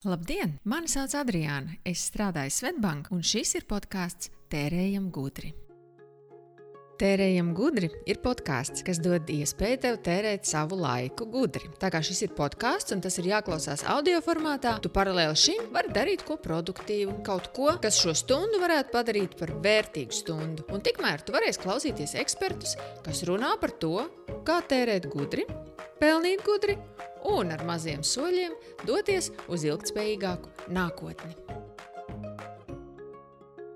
Labdien! Mani sauc Adriāna. Es strādāju Svetbank, un šis ir podkāsts Tērējam gudri. Tērējam gudri ir podkāsts, kas dod iespēju tev tērēt savu laiku gudri. Tā kā šis ir podkāsts un tas ir jāklausās audio formātā, tu paralēli šim vari darīt ko produktīvu, kaut ko, kas šo stundu varētu padarīt par vērtīgu stundu. Un tikmēr tu varēsi klausīties ekspertus, kas runā par to, kā tērēt gudri, pelnīt gudri un ar maziem soļiem doties uz ilgspējīgāku nākotni.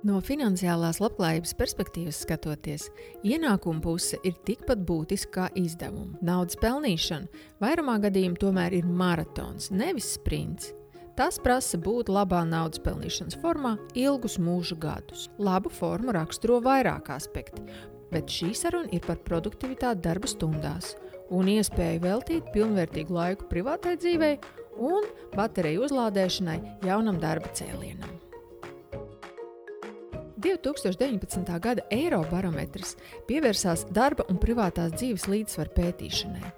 No finansiālās labklājības perspektīvas skatoties, ienākuma puse ir tikpat būtiska kā izdevuma. Naudas pelnīšana vairumā gadījumā tomēr ir maratons, nevis sprints. Tas prasa būt labā naudas pelnīšanas formā ilgus mūža gadus. Labu formu raksturo vairāk aspekti, bet šī saruna ir par produktivitāti darba stundās un iespēju veltīt pilnvērtīgu laiku privātai dzīvei un bateriju uzlādēšanai jaunam darba cēlienam. 2019. gada Eirobarometrs pievērsās darba un privātās dzīves līdzsvaru pētīšanai.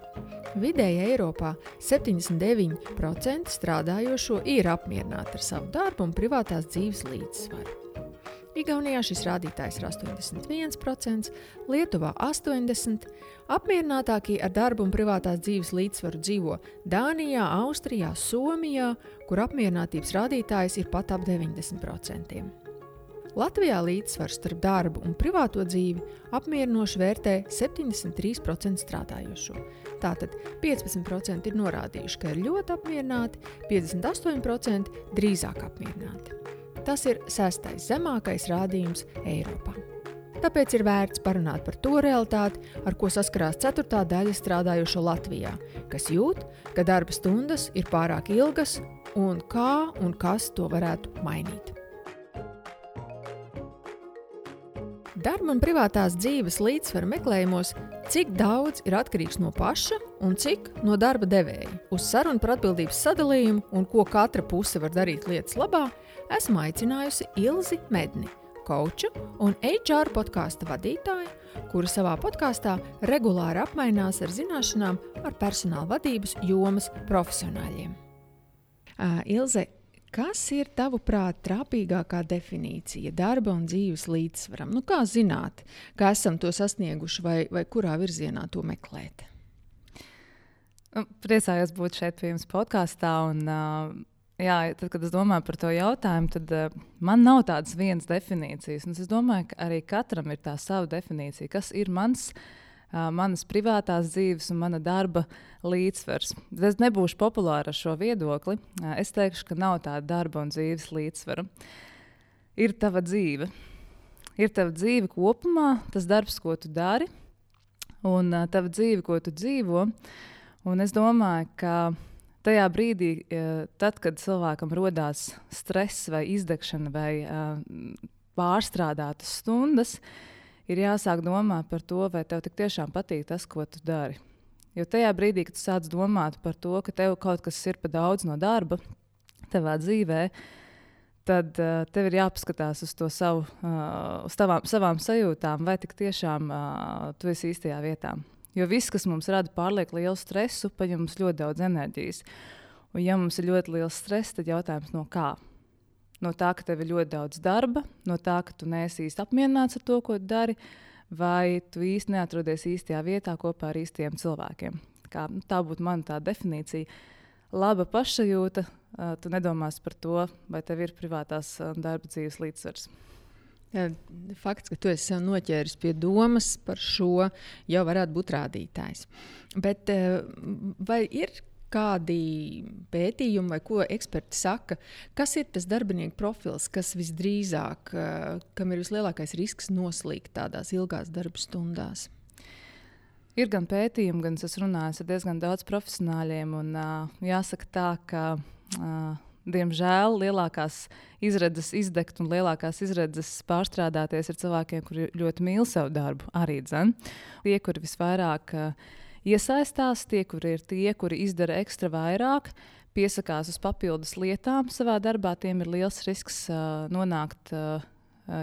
Vidēji Eiropā 79% strādājošo ir apmierināti ar savu darbu un privātās dzīves līdzsvaru. Igaunijā šis rādītājs ir 81%, Lietuvā 80%, apmierinātākie ar darbu un privātās dzīves līdzsvaru dzīvo Dānijā, Austrijā, Somijā, kur apmierinātības rādītājs ir pat ap 90%. Latvijā līdzsvars starp darbu un privāto dzīvi apmierinoši vērtē 73% strādājošo. Tātad 15% ir norādījuši, ka ir ļoti apmierināti, 58% drīzāk apmierināti. Tas ir sestais zemākais rādījums Eiropā. Tāpēc ir vērts parunāt par to realitāti, ar ko saskarās ceturtā daļa strādājošo Latvijā, kas jūt, ka darba stundas ir pārāk ilgas un kā un kas to varētu mainīt. Darba un privātās dzīves līdzsvaru meklējumos, cik daudz ir atkarīgs no paša un cik no darba devēja. Uz sarunu par atbildības sadalījumu un ko katra puse var darīt lietas labā, esmu aicinājusi Ilzi Medni, koču un HR podkāstu vadītāju, kura savā podkāstā regulāri apmainās ar zināšanām par personāla vadības jomas profesionāļiem. Uh, Ilze, kas ir tavuprāt trāpīgākā definīcija darba un dzīves līdzsvaram? Nu, kā zināt, ka esam to sasnieguši vai, vai kurā virzienā to meklēt? Nu, priecājos būt šeit pie jums podkāstā. Uh, jā, tad, kad es domāju par to jautājumu, tad uh, man nav tādas vienas definīcijas. Un es domāju, ka arī katram ir tā sava definīcija, kas ir mans. Uh, manas privātās dzīves un mana darba līdzsvars. Es nebūšu populāra ar šo viedokli. Uh, es teikšu, ka nav tāda darba un dzīves līdzsvara. Ir tava dzīve. Ir tava dzīve kopumā, tas darbs, ko tu dari, un uh, tava dzīve, ko tu dzīvo. Un es domāju, ka tajā brīdī, tad, kad cilvēkam radās stress vai izdegšana vai pārstrādātas stundas, ir jāsāk domāt par to, vai tev tiešām patīk tas, ko tu dari. Jo tajā brīdī, kad tu sāc domāt par to, ka tev kaut kas ir par daudz no darba tavā dzīvē, tad uh, tev ir jāpaskatās uz to savu, uh, uz tavām, savām sajūtām, vai tik tiešām uh, tu esi īstajā vietā. Jo viss, kas mums rada pārlieku lielu stresu, paņem mums ļoti daudz enerģijas. Un, ja mums ir ļoti liels stress, tad jautājums no kā? No tā, ka tev ir ļoti daudz darba, no tā, ka tu neesi īsti apmierināts ar to, ko dari, vai tu īsti neatrodies īstajā vietā kopā ar īstiem cilvēkiem. Kā, nu, tā būtu mana definīcija. Laba pašsajūta, tu nedomās par to, vai tev ir privātās darba dzīves līdzsvars. Fakts, ka tu esi sev noķēris pie domas par šo, jau varētu būt rādītājs. Bet vai ir kādi pētījumi, vai ko eksperti saka, kas ir tas darbinieku profils, kas visdrīzāk, eh, kam ir vislielākais risks noslīgt tādās ilgās darba stundās? Ir gan pētījumi, gan es runāju ar diezgan daudz profesionāļiem. Un, uh, jāsaka, tā, ka uh, diemžēl lielākās izredzes izdegt un lielākās izredzes pārstrādāties ir cilvēkiem, kuri ļoti mīl savu darbu. Arī dzen. tie, kuri visvairāk uh, iesaistās, tie, kuri ir tie, kuri izdara ekstra vairāk. Piesakās uz papildus lietām savā darbā, tiem ir liels risks uh, nonākt uh,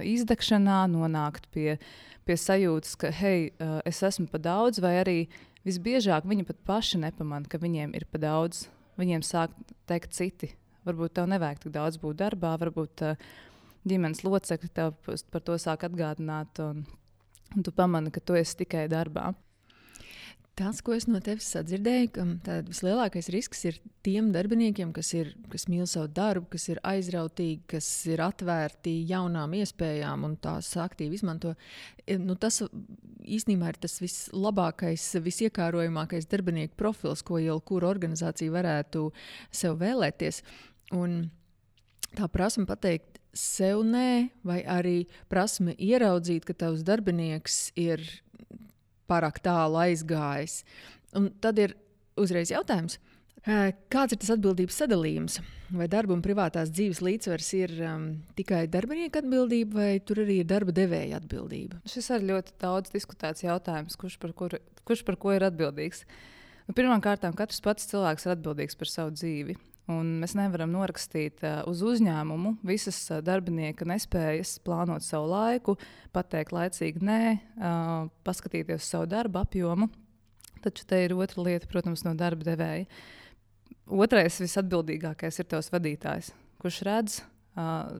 izdegšanā, nonākt pie, pie sajūtas, ka, hei, uh, es esmu pa daudz, vai arī visbiežāk viņi pat paši nepamanā, ka viņiem ir pa daudz. Viņiem sāk teikt citi, Varbūt tev nevajag tik daudz būt darbā, varbūt uh, ģimenes locekļi tev par to sāk atgādināt, un, un tu pamani, ka tu esi tikai darbā. Tas, ko es no tevis sadzirdēju, ka vislielākais risks ir tiem darbiniekiem, kas, ir, kas mīl savu darbu, kas ir aizrautīgi, kas ir atvērti jaunām iespējām un tās aktīvi izmanto. E, nu, tas īstenībā ir tas vislabākais, visiekārojamākais darbinieku profils, ko jau kura organizācija varētu sev vēlēties. Un tā prasme pateikt sev nē, vai arī prasme ieraudzīt, ka tavs darbinieks ir pārāk tālu aizgājis. Un tad ir uzreiz jautājums, kāds ir tas atbildības sadalījums? Vai darba un privātās dzīves līdzsvars ir um, tikai darbinieka atbildība, vai tur arī ir darba devēja atbildība? Šis ir ļoti daudz diskutēts jautājums, kurš par, kur, kurš par ko ir atbildīgs. Pirmkārt, katrs pats cilvēks ir atbildīgs par savu dzīvi. Un mēs nevaram norakstīt uh, uz uzņēmumu visas uh, darbinieka nespējas plānot savu laiku, pateikt laicīgi nē, uh, paskatīties savu darbu apjomu. Taču te ir otra lieta, protams, no darba devēja. Otrais visatbildīgākais ir tavs vadītājs, kurš redz,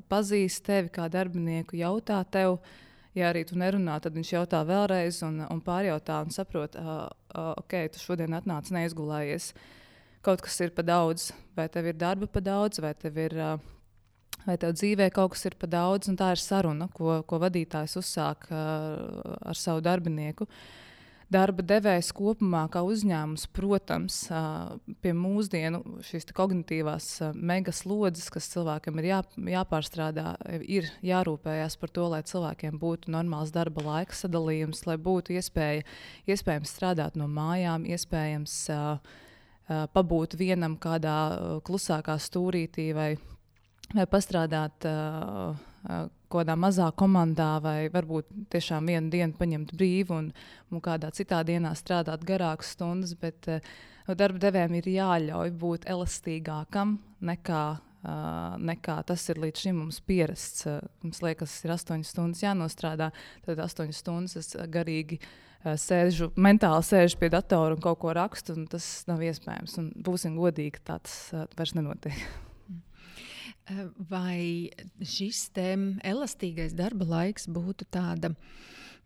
pazīst tevi kā darbinieku, jautā tev. Ja arī tu nerunā, tad viņš jautā vēlreiz un, un pārjautā un saprot, ok, tu šodien atnāc neizgulējies. Uh, kaut kas ir par daudz, vai tev ir darba par daudz, vai tev ir. Vai tev dzīvē kaut kas ir par daudz, un tā ir saruna, ko, ko vadītājs uzsāk uh, ar savu darbinieku. Darba devējs kopumā, kā uzņēmums, protams, uh, pie mūsdienu šīs kognitīvās uh, megaslodzes, kas cilvēkam ir jā, jāpārstrādā, ir jārūpējas par to, lai cilvēkiem būtu normāls darba laika sadalījums, lai būtu iespēja, iespējams strādāt no mājām, iespējams uh, pabūt vienam kādā uh, klusākā stūrītī vai, vai pastrādāt uh, uh, kādā mazā komandā, vai varbūt tiešām vienu dienu paņemt brīvu un, un kādā citā dienā strādāt garākas stundas. Bet uh, darba devējiem ir jāļauj būt elastīgākam nekā Uh, nekā tas ir līdz šim mums pierasts. Uh, mums liekas, ir 8 stundas jānostrādā, tad 8 stundas es garīgi Eh, sēžu, mentāli sēžu pie datora un kaut ko rakstu, un tas nav iespējams. Un būsim godīgi, tā tas uh, vairs nenotiek. Eh, vai šis elastīgais darba laiks būtu tāda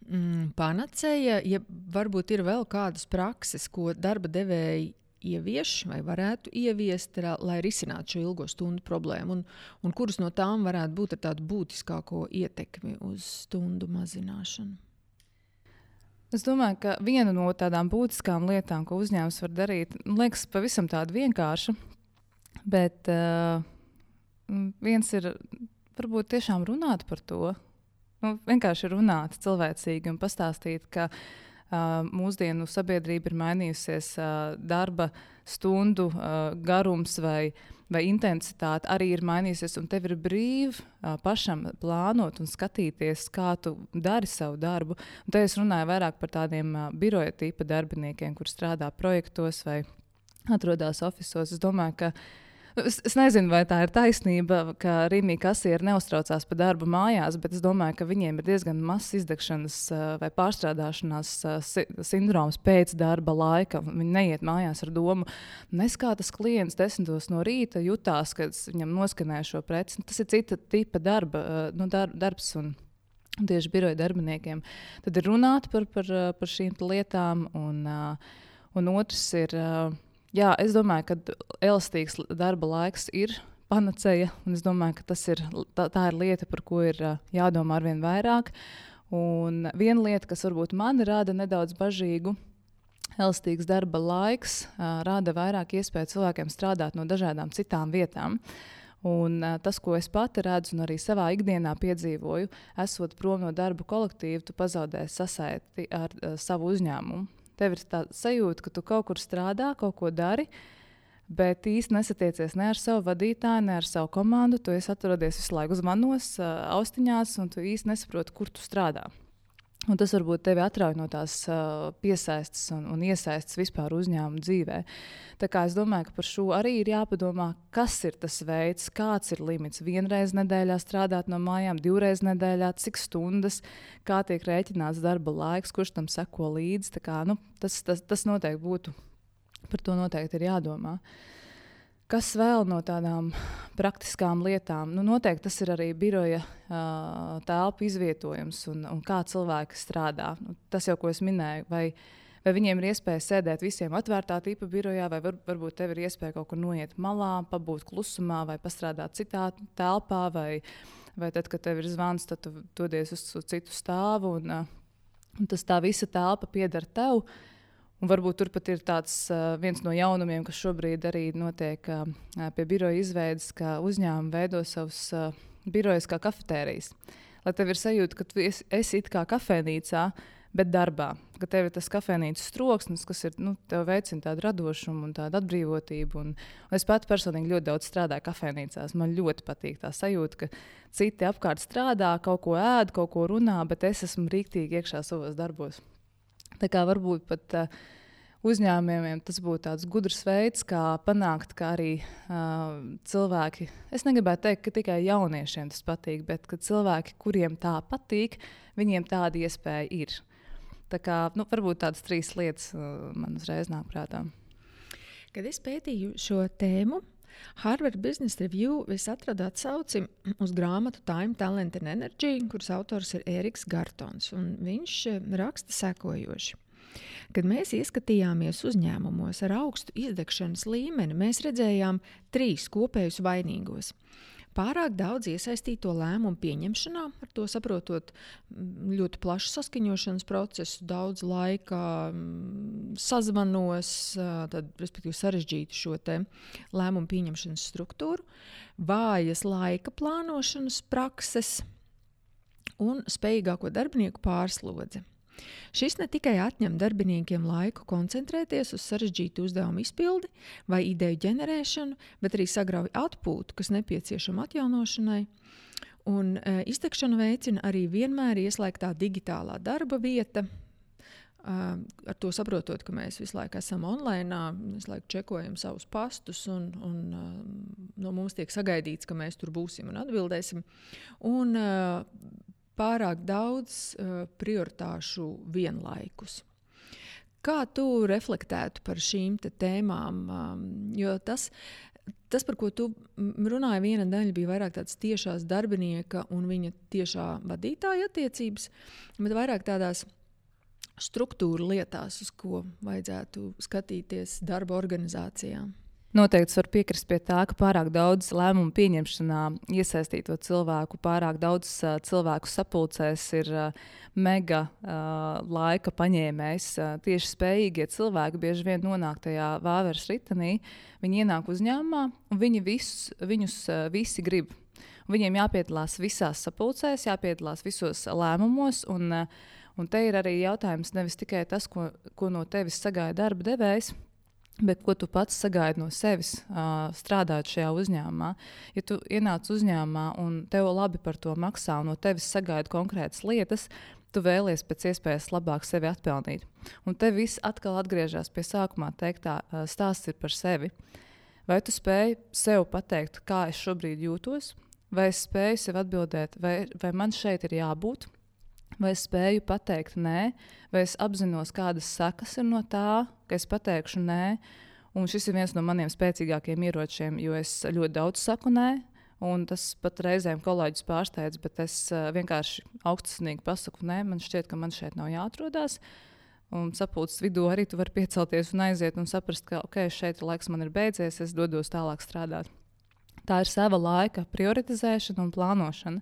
mm, panacēja, ja varbūt ir vēl kādas prakses, ko darba devēji ievieš vai varētu ieviest, lai risinātu šo ilgo stundu problēmu, un, un kuras no tām varētu būt ar tādu būtiskāko ietekmi uz stundu mazināšanu? Es domāju, ka viena no tādām būtiskām lietām, ko uzņēmums var darīt, liekas pavisam tāda vienkārša. Bet uh, viens ir varbūt tiešām runāt par to. Nu, vienkārši runāt cilvēcīgi un pastāstīt, ka uh, mūsdienu sabiedrība ir mainījusies, darba stundu garums vai vai intensitāte arī ir mainījusies, tev ir brīvi pašam plānot un skatīties, kā tu dari savu darbu. Un te es runāju vairāk par tādiem biroja tipa darbiniekiem, kur strādā projektos vai atrodas oficiālos. Es domāju, ka Es, es nezinu, vai tā ir taisnība, ka Rīgā kasieri neuztraucās par darbu mājās, bet es domāju, ka viņiem ir diezgan mazs izdegšanas vai pārstrādāšanās sindroms pēc darba laika. Viņi neiet mājās ar domu, nes kā tas klients desmitos no rīta jutās, kad viņam noskanē šo preci. Tas ir cita tipa darba, nu, dar, darbs. Un, Tieši biroja darbiniekiem. Tad ir runāt par, par, par šīm lietām, un, un otrs ir uh, jā, es domāju, ka elastīgs darba laiks ir panacēja. Es domāju, ka ir, tā, tā ir lieta, par ko ir jādomā ar vien vairāk. Un viena lieta, kas varbūt man rada nedaudz bažīgu, elastīgs darba laiks rada vairāk iespēju cilvēkiem strādāt no dažādām citām vietām. Un, tas, ko es pati redzu un arī savā ikdienā piedzīvoju, esot prom no darba kolektīva, tu pazaudē sasaiti ar uh, savu uzņēmumu. Tev ir tā sajūta, ka tu kaut kur strādā, kaut ko dari, bet īsti nesatiecies ne ar savu vadītāju, ne ar savu komandu. Tu esi atrodies visu laiku zvanos, austiņās, un tu īsti nesaproti, kur tu strādā. Un tas varbūt tevi atrauj no tās uh, piesaistes un, un iesaistes vispār uzņēmuma dzīvē. Tā kā es domāju, ka par šo arī ir jāpadomā, kas ir tas veids, kāds ir limits. Vienreiz nedēļā strādāt no mājām, divreiz nedēļā, cik stundas, kā tiek rēķināts darba laiks, kurš tam seko līdzi. Kā, nu, tas, tas, tas noteikti būtu, par to noteikti ir jādomā. Kas vēl no tādām praktiskām lietām? Nu, noteikti tas ir arī biroja uh, telpu izvietojums un, un kā cilvēki strādā. Nu, tas jau, ko es minēju, vai, vai viņiem ir iespēja sēdēt visiem atvērtā tipa birojā, vai var, varbūt tev ir iespēja kaut kur noiet malā, pabūt klusumā, vai pastrādāt citā telpā, vai, vai tad, kad tev ir zvans, tad tu dodies uz, uz citu stāvu. Un, uh, un tas tā visa telpa pieder tev. Uh, Un varbūt tur pat ir tāds uh, viens no jaunumiem, kas šobrīd arī notiek uh, pie biroja izveides, ka uzņēmumi veido savus uh, birojas kā kafetērijas. Lai tev ir sajūta, ka tu esi, esi it kā kafejnīcā, bet darbā. Ka tev ir tas kafejnīcas troksnis, kas ir, nu, veicina tādu radošumu un tādu atbrīvotību. Un, un es pati personīgi ļoti daudz strādāju kafejnīcās. Man ļoti patīk tā sajūta, ka citi apkārt strādā, kaut ko ēd, kaut ko runā, bet es esmu rīktīgi iekšā savos darbos. Tā kā varbūt pat uh, uzņēmumiem tas būtu tāds gudrs veids, kā panākt, ka arī uh, cilvēki, es negribētu teikt, ka tikai jauniešiem tas patīk, bet ka cilvēki, kuriem tā patīk, viņiem tāda iespēja ir. Tā kā, nu, varbūt tādas trīs lietas uh, man uzreiz nāk prātā. Kad es pētīju šo tēmu, Harvard Business Review es atradu atsauci uz grāmatu Time, Talent and Energy, kuras autors ir Eriks Gartons. Viņš eh, raksta sekojoši. Kad mēs ieskatījāmies uzņēmumos ar augstu izdegšanas līmeni, mēs redzējām trīs kopējus vainīgos pārāk daudz iesaistīto lēmumu pieņemšanā, ar to saprotot mm, ļoti plašu saskaņošanas procesu, daudz laika mm, sazvanos, tad, respektīvi, sarežģītu šo lēmumu pieņemšanas struktūru, vājas laika plānošanas prakses un spējīgāko darbinieku pārslodzi. Šis ne tikai atņem darbiniekiem laiku koncentrēties uz sarežģītu uzdevumu izpildi vai ideju ģenerēšanu, bet arī sagrauj atpūtu, kas nepieciešama atjaunošanai. Un e, iztekšanu veicina arī vienmēr ieslēgtā digitālā darba vieta, Uh, ar to saprotot, ka mēs visu laiku esam online, visu laiku čekojam savus pastus, un, un uh, no mums tiek sagaidīts, ka mēs tur būsim un atbildēsim. Un, uh, pārāk daudz uh, prioritāšu vienlaikus. Kā tu reflektētu par šīm tēmām? Um, jo tas, tas, par ko tu runāji, viena daļa bija vairāk tādas tiešās darbinieka un viņa tiešā vadītāja attiecības, bet vairāk tādās struktūra lietās, uz ko vajadzētu skatīties darba organizācijām. Noteikti var piekrist pie tā, ka pārāk daudz lēmumu pieņemšanā iesaistīto cilvēku, pārāk daudz uh, cilvēku sapulcēs ir uh, mega uh, laika paņēmējs. Uh, tieši spējīgie cilvēki bieži vien nonāk tajā vāveres ritenī. Viņi ienāk uzņēmumā, un viņi visus, viņus uh, visi grib. Viņiem jāpiedalās visās sapulcēs, jāpiedalās visos lēmumos. Un, uh, un te ir arī jautājums nevis tikai tas, ko, ko no tevis sagaida darba devējs Bet ko tu pats sagaidi no sevis, uh, strādājot šajā uzņēmumā? Ja tu ienāc uzņēmumā un tev labi par to maksā, un no tevis sagaida konkrētas lietas, tu vēlies pēc iespējas labāk sevi atpelnīt. Un te viss atkal atgriežas pie sākumā teiktā, uh, stāsts par sevi. Vai tu spēj sev pateikt, kā es šobrīd jūtos, vai es spēju sev atbildēt, vai, vai man šeit ir jābūt, vai es spēju pateikt nē, vai es apzinos, kādas sekas ir no tā, ka es pateikšu nē. Un šis ir viens no maniem spēcīgākajiem ieročiem, jo es ļoti daudz saku nē. Un tas pat reizēm kolēģis pārsteidz, bet es uh, vienkārši augstsnīgi pasaku, nē, man šķiet, ka man šeit nav jāatrodas. Un sapulces vidū arī tu vari piecelties un aiziet un saprast, ka ok, šeit laiks man ir beidzies, es dodos tālāk strādāt. Tā ir sava laika prioritizēšana un plānošana.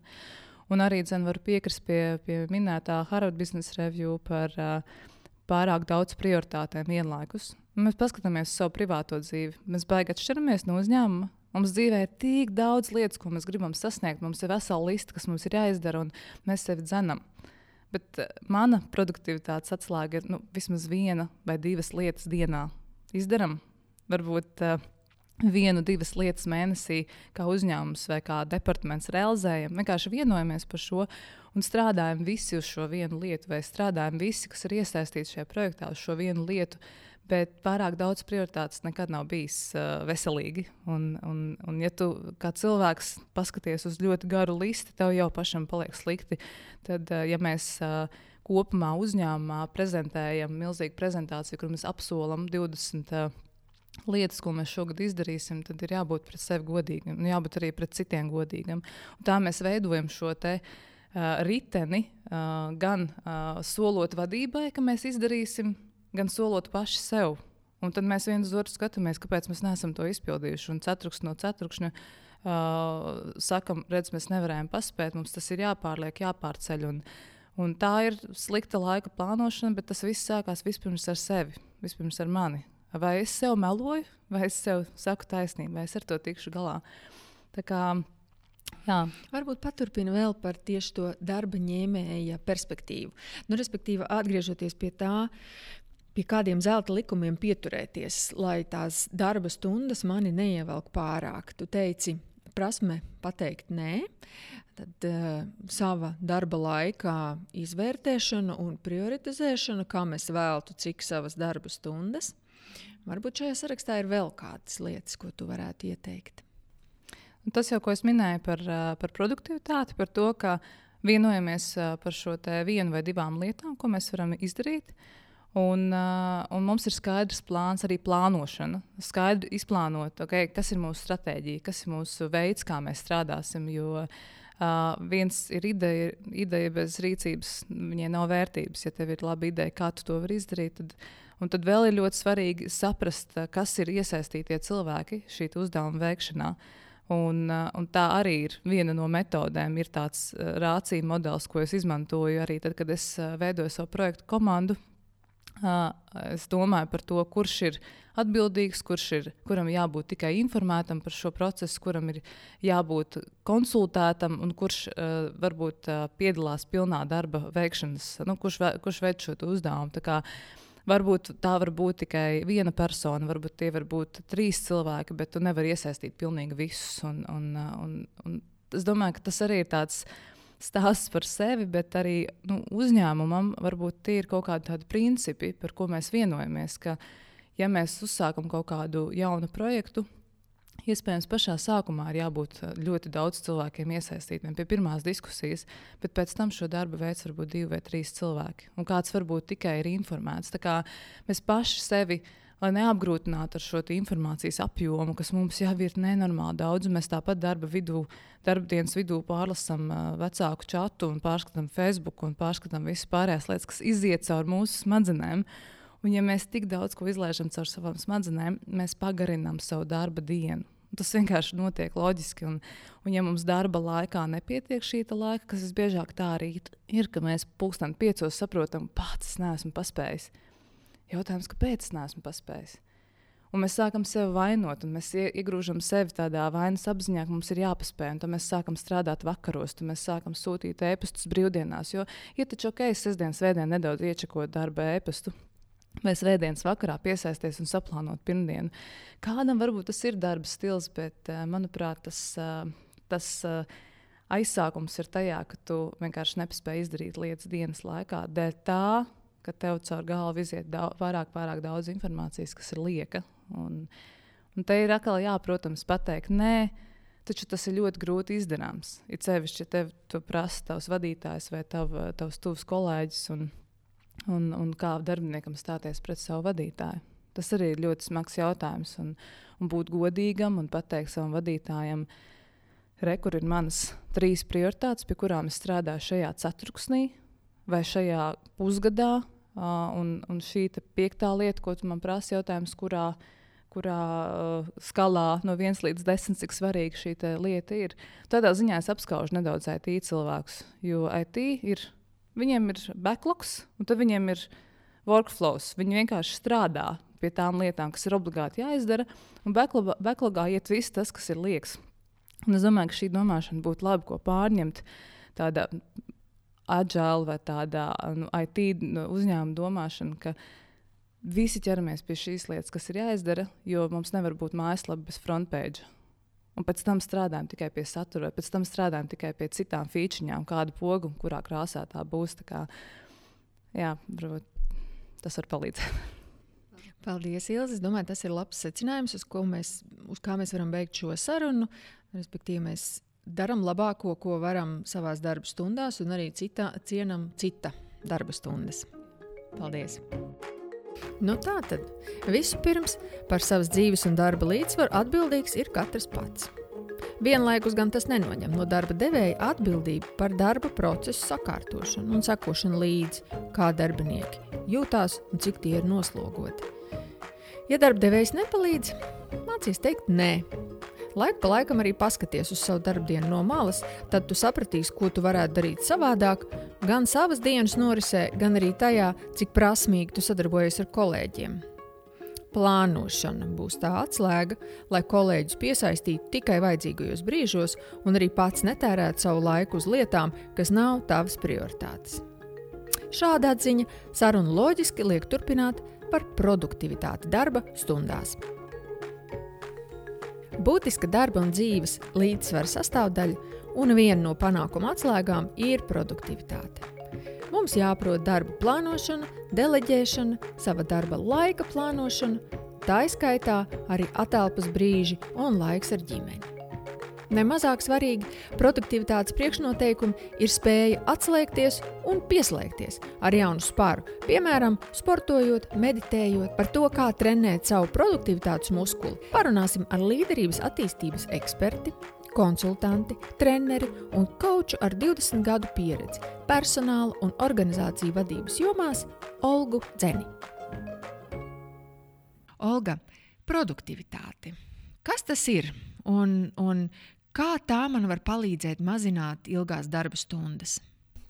Un arī dzen, varu piekrist pie, pie minētā Harvard Business Review par uh, pārāk daudz prioritātēm vienlaikus. Mēs paskatāmies uz savu privāto dzīvi. Mēs baigi atšķiramies no uzņēmuma. Mums dzīvē ir tik daudz lietas, ko mēs gribam sasniegt. Mums ir vesela lista, kas mums ir jāizdara, un mēs sevi dzenam. Bet mana produktivitātes atslēga ir nu, vismaz viena vai divas lietas dienā. Izdarām, varbūt uh, vienu, divas lietas mēnesī, kā uzņēmums vai kā departaments realizējam. Vienkārši vienojamies par šo un strādājam visi uz šo vienu lietu, vai strādājam visi, kas ir iesaistīti šajā projektā, uz šo vienu lietu. Bet pārāk daudz prioritātes nekad nav bijis uh, veselīgi. Un, un, un, ja tu kā cilvēks paskaties uz ļoti garu listi, tev jau pašam paliek slikti. Tad, uh, ja mēs uh, kopumā uzņēmumā prezentējam milzīgu prezentāciju, kur mēs apsolam 20. Uh, lietas, ko mēs šogad izdarīsim, tad ir jābūt pret sevi godīgam, un jābūt arī pret citiem godīgam. Un tā mēs veidojam šo te. Uh, riteni uh, gan uh, solot vadībai, ka mēs izdarīsim, gan solot paši sev. Un tad mēs viens otru skatāmies, kāpēc mēs neesam to izpildījuši. Un ceturks no ceturkšņa uh, sakam, redz, mēs nevarējām paspēt, mums tas ir jāpārliek, jāpārceļ. Un, un tā ir slikta laika plānošana, bet tas viss sākās vispirms ar sevi, vispirms ar mani. Vai es sev meloju, vai es sev saku taisnību, vai es ar to tikšu galā. Tā kā, jā. Varbūt paturpina vēl par tieši to darba ņēmēja perspektīvu. Nu, respektīvi, atgriežoties pie tā, pie kādiem zelta likumiem pieturēties, lai tās darba stundas mani neievelk pārāk. Tu teici, prasme pateikt nē, tad uh, sava darba laikā izvērtēšana un prioritizēšana, kā mēs veltu cik savas darba stundas. Varbūt šajā sarakstā ir vēl kādas lietas, ko tu varētu ieteikt. Un tas jau, ko es minēju par, par produktivitāti, par to, ka vienojamies par šo vienu vai divām lietām, ko mēs varam izdarīt. Un, un mums ir skaidrs plāns, arī plānošana. Skaidri izplānot, okay, kas ir mūsu stratēģija, kas ir mūsu veids, kā mēs strādāsim. Jo uh, viens ir ideja, ideja bez rīcības, viņai nav vērtības. Ja tev ir laba ideja, kā tu to vari izdarīt, tad Un tad vēl ir ļoti svarīgi saprast, eh, kas ir iesaistītie cilvēki šī uzdevuma veikšanā. Un, eh, un tā arī ir viena no metodēm. Ir tāds uh, rācija modelis, ko es izmantoju arī tad, kad es veidoju savu projektu komandu. Uh, es domāju par to, kurš ir atbildīgs, kurš ir, kuram jābūt tikai informētam par šo procesu, kuram ir jābūt konsultētam un kurš uh, varbūt uh, piedalās pilnā darba veikšanas, nu, kurš, kurš veic šo uzdevumu. Varbūt tā var būt tikai viena persona, varbūt tie var būt trīs cilvēki, bet tu nevari iesaistīt pilnīgi visus. Un, un, un, un es domāju, ka tas arī ir tāds stāsts par sevi, bet arī nu, uzņēmumam varbūt tie ir kaut kādi principi, par ko mēs vienojamies. Ka, ja mēs uzsākam kaut kādu jaunu projektu, Iespējams, pašā sākumā ir jābūt ļoti daudz cilvēkiem iesaistītiem pie pirmās diskusijas, bet pēc tam šo darbu veids varbūt divi vai trīs cilvēki. Un kāds varbūt tikai ir informēts. Tā kā mēs paši sevi lai neapgrūtinātu ar šo informācijas apjomu, kas mums jau ir nenormāli daudz. Mēs tāpat darba vidū, darba dienas vidū pārlasām uh, vecāku čatu un pārskatām Facebook un pārskatām visas pārējās lietas, kas iziet cauri mūsu smadzenēm. Un, ja mēs tik daudz ko izlaižam caur savām smadzenēm, mēs pagarinām savu darba dienu. Tas vienkārši notiek loģiski. Un, un ja mums darba laikā nepietiek šī laika, kas visbiežāk tā arī ir, ka mēs pūksteni piecos saprotam, pats es neesmu paspējis. Jautājums, kāpēc es neesmu paspējis? Un mēs sākam sevi vainot, un mēs iegrūžam sevi tādā vainas apziņā, ka mums ir jāpaspēj. Tad mēs sākam strādāt vakaros, tad mēs sākam sūtīt ēpastus brīvdienās. Jo ir ja taču ok, sestdienas vēdienā nedaudz iečakot darba ēpastu vai svētdienas vakarā piesaisties un saplānot pirmdienu. Kādam varbūt tas ir darba stils, bet eh, manuprāt, tas, eh, tas eh, aizsākums ir tajā, ka tu vienkārši nespēji izdarīt lietas dienas laikā. Dēļ tā, ka tev caur galvu iziet daudz, vairāk, pārāk daudz informācijas, kas ir lieka. Un, un te ir atkal jā, protams, pateikt, nē. Taču tas ir ļoti grūti izdarāms. Ir sevišķi, ja tev to prasa tavs vadītājs vai tav, tavs tuvs kolēģis. Un, un, un kā darbiniekam stāties pret savu vadītāju. Tas arī ir ļoti smags jautājums. Un, un būt godīgam un pateikt savam vadītājam, re, kur ir manas trīs prioritātes, pie kurām es strādāju šajā ceturksnī vai šajā pusgadā. Uh, un, un šī piektā lieta, ko tu man prasi, jautājums, kurā, kurā uh, skalā no 1 līdz 10, cik svarīga šī lieta ir. Tādā ziņā es apskaužu nedaudz IT cilvēkus, jo IT ir Viņiem ir backlogs, un tad viņiem ir workflows. Viņi vienkārši strādā pie tām lietām, kas ir obligāti jāizdara, un backlogā, backlogā iet viss tas, kas ir liekas. Un es domāju, ka šī domāšana būtu labi, ko pārņemt tādā agile vai tādā nu, IT uzņēmuma domāšana, ka visi ķeramies pie šīs lietas, kas ir jāizdara, jo mums nevar būt mājaslapa bez frontpage. Un pēc tam strādājam tikai pie satura, pēc tam strādājam tikai pie citām featurām, kādu pogu, kurā krāsā tā būs. Tā kā, jā, varbūt tas var palīdzēt. Paldies, Ilze. Es domāju, tas ir labs secinājums, uz, mēs, uz kā mēs varam beigt šo sarunu. Respektīvi, mēs darām labāko, ko varam savā darba stundās, un arī cita, cienam cita darba stundas. Paldies! Nu tā tad vispirms par savas dzīves un darba līdzsvaru atbildīgs ir katrs pats. Vienlaikus gan tas nenoņem no darba devēja atbildību par darba procesu sakārtošanu un sekošanu līdzi, kā darbinieki jūtās un cik tie ir noslogoti. Ja darba devējs nepalīdz, mācīs teikt nē. Laiku pa laikam arī paskaties uz savu darbdienu no malas, tad tu sapratīsi, ko tu varētu darīt savādāk, gan savas dienas norisē, gan arī tajā, cik prasmīgi tu sadarbojies ar kolēģiem. Plānošana būs tā atslēga, lai kolēģus piesaistītu tikai vajadzīgajos brīžos un arī pats netērētu savu laiku uz lietām, kas nav tavas prioritātes. Šāda atziņa sarunu loģiski liek turpināt par produktivitāti darba stundās. Būtiska darba un dzīves līdzsvara sastāvdaļa un viena no panākuma atslēgām ir produktivitāte. Mums jāprot darba plānošana, deleģēšana, sava darba laika plānošana, tā izskaitā arī atelpas brīži un laiks ar ģimeni. Nemazāk svarīgi produktivitātes priekšnoteikumi ir spēja atslēgties un pieslēgties ar jaunu spāru, piemēram, sportojot, meditējot par to, kā trenēt savu produktivitātes muskuli. Parunāsim ar līderības attīstības eksperti, konsultanti, treneri un koču ar 20 gadu pieredzi personāla un organizāciju vadības jomās Olgu Dzeni. Olga, produktivitāte. Kas tas ir un, un kā tā man var palīdzēt mazināt ilgās darba stundas?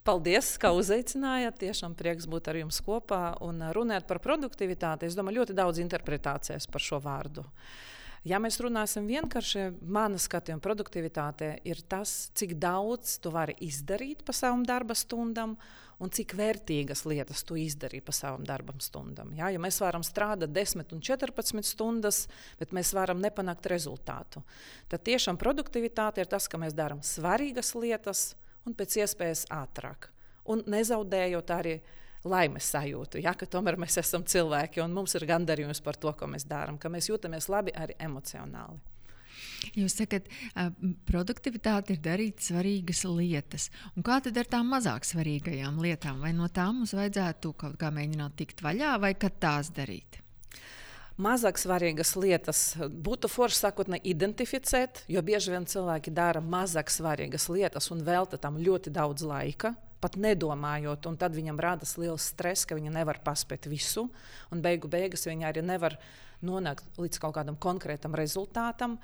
Paldies, ka uzaicinājāt. Tiešām prieks būt ar jums kopā un runāt par produktivitāti. Es domāju, ļoti daudz interpretācijas par šo vārdu. Uh, Ja mēs runāsim vienkārši, mana skatījuma produktivitāte ir tas, cik daudz tu vari izdarīt pa savām darba stundām un cik vērtīgas lietas tu izdarīji pa savām darba stundām. Ja? Jo mēs varam strādāt 10 un 14 stundas, bet mēs varam nepanākt rezultātu. Tad tiešām produktivitāte ir tas, ka mēs darām svarīgas lietas un pēc iespējas ātrāk. Un nezaudējot arī laimes sajūtu, ja, ka tomēr mēs esam cilvēki un mums ir gandarījums par to, ko mēs darām, ka mēs jūtamies labi arī emocionāli. Jūs sakat, ka produktivitāte ir darīt svarīgas lietas. Un kā tad ar tām mazāk svarīgajām lietām? Vai no tām mums vajadzētu kaut kā mēģināt tikt vaļā, vai kad tās darīt? Mazāk svarīgas lietas būtu forši sakotnē identificēt, jo bieži vien cilvēki dara mazāk svarīgas lietas un velta tam ļoti daudz laika pat nedomājot, un tad viņam rodas liels stress, ka viņa nevar paspēt visu, un beigu beigās viņa arī nevar nonākt līdz kaut kādam konkrētam rezultātam.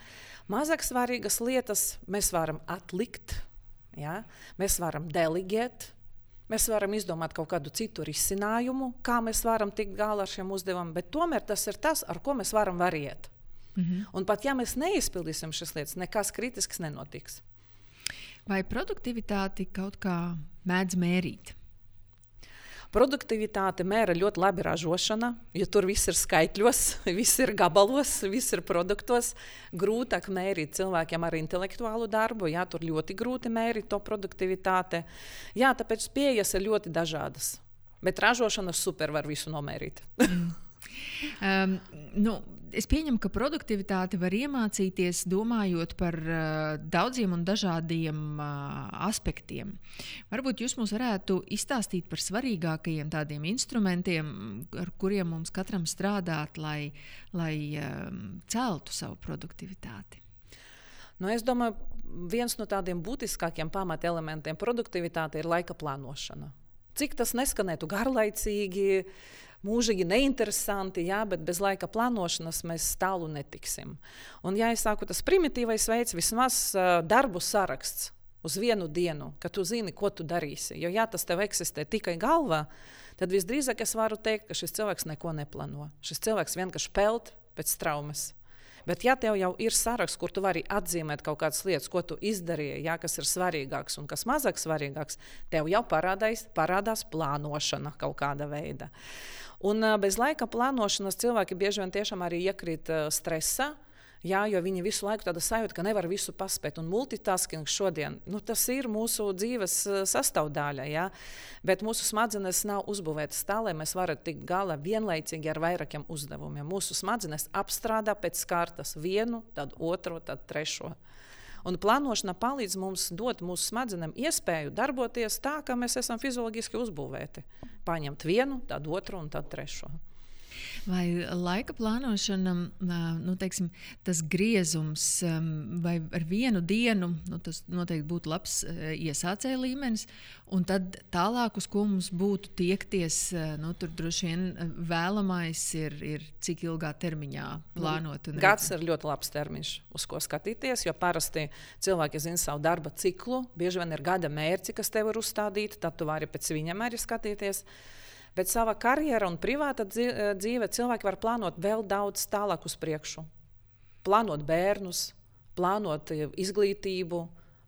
Mazāk svarīgas lietas mēs varam atlikt, ja? mēs varam deleģēt. Mēs varam izdomāt kaut kādu citu risinājumu, kā mēs varam tikt galā ar šiem uzdevumiem, bet tomēr tas ir tas, ar ko mēs varam variet. Mm -hmm. Un pat ja mēs neizpildīsim šīs lietas, nekas kritisks nenotiks. Vai produktivitāti kaut kā mēdz mērīt? Produktivitāte mēra ļoti labi ražošana, jo tur viss ir skaitļos, viss ir gabalos, viss ir produktos. Grūtāk mērīt cilvēkiem ar intelektuālu darbu, jā, tur ļoti grūti mērīt to produktivitāti. Jā, tāpēc pieejas ir ļoti dažādas. Bet ražošana super var visu nomērīt. um, nu, es pieņemu, ka produktivitāti var iemācīties domājot par uh, daudziem un dažādiem uh, aspektiem. Varbūt jūs mums varētu izstāstīt par svarīgākajiem tādiem instrumentiem, ar kuriem mums katram strādāt, lai, lai um, celtu savu produktivitāti. Nu, es domāju, viens no tādiem būtiskākiem pamatelementiem produktivitāte ir laika plānošana. Cik tas neskanētu garlaicīgi, uh, mūžīgi neinteresanti, jā, bet bez laika plānošanas mēs tālu netiksim. Un, ja es saku, tas primitīvais veids, vismaz uh, darbu saraksts uz vienu dienu, ka tu zini, ko tu darīsi. Jo, ja tas tev eksistē tikai galvā, tad visdrīzāk es varu teikt, ka šis cilvēks neko neplāno. Šis cilvēks vienkārši peld pēc traumas. Bet, ja tev jau ir saraksts, kur tu vari atzīmēt kaut kādas lietas, ko tu izdarīji, jā, kas ir svarīgāks un kas mazāk svarīgāks, tev jau parādās, parādās plānošana kaut kāda veida. Un bez laika plānošanas cilvēki bieži vien tiešām arī iekrīt stresā. Jā, jo viņi visu laiku tāda sajūta, ka nevar visu paspēt. Un multitasking šodien, nu, tas ir mūsu dzīves sastāvdaļa. Jā. Bet mūsu smadzenes nav uzbūvētas tā, lai mēs varētu tikt galā vienlaicīgi ar vairākiem uzdevumiem. Mūsu smadzenes apstrādā pēc kārtas vienu, tad otru, tad trešo. Un plānošana palīdz mums dot mūsu smadzenēm iespēju darboties tā, kā mēs esam fizioloģiski uzbūvēti. Paņemt vienu, tad otru un tad trešo. Vai laika plānošana, nu, teiksim, tas griezums, vai ar vienu dienu, nu, tas noteikti būtu labs iesācēja līmenis, un tad tālāk, uz ko mums būtu tiekties, nu, tur droši vien vēlamais ir, ir cik ilgā termiņā plānot. Gads ir ļoti labs termiņš, uz ko skatīties, jo parasti cilvēki zina savu darba ciklu, bieži vien ir gada mērķi, kas tev ir uzstādīti, tad tu vari pēc viņiem arī skatīties. Bet sava karjera un privāta eh, dzīve cilvēki var plānot vēl daudz tālāk uz priekšu. Plānot bērnus, plānot eh, izglītību,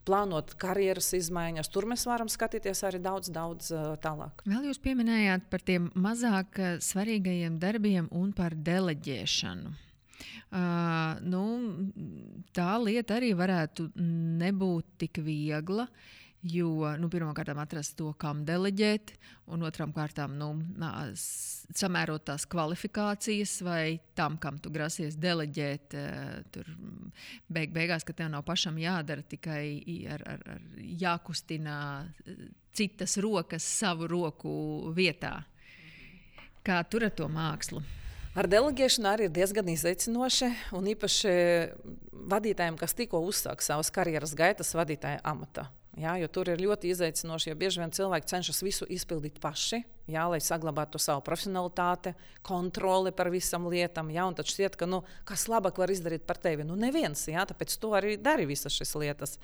plānot karjeras izmaiņas. Tur mēs varam skatīties arī daudz, daudz uh, tālāk. Vēl jūs pieminējāt par tiem mazāk svarīgajiem darbiem un par deleģēšanu. Uh, nu, tā lieta arī varētu nebūt tik viegla. Uh, Jo nu, pirmkārt, atrast to, kam deleģēt, un otrām kārtām nu, samērot tās kvalifikācijas, vai tam, kam tu grasies deleģēt, eh, tur beig beigās, ka tev nav pašam jādara tikai ar, ar, ar jākustina eh, citas rokas savu roku vietā. Kā tur ar to mākslu? Ar deleģēšanu arī ir diezgan izaicinoši. Un īpaši vadītājiem, kas tikko uzsāk savas karjeras gaitas vadītāja amatā. Jā, jo tur ir ļoti izaicinoši, jo bieži vien cilvēki cenšas visu izpildīt paši, jā, lai saglabātu savu profesionalitāti, kontroli par visām lietām. Jā, un tad šķiet, ka nu, kas labāk var izdarīt par tevi? Nu, neviens, jā, tāpēc tu arī dari visas šīs lietas.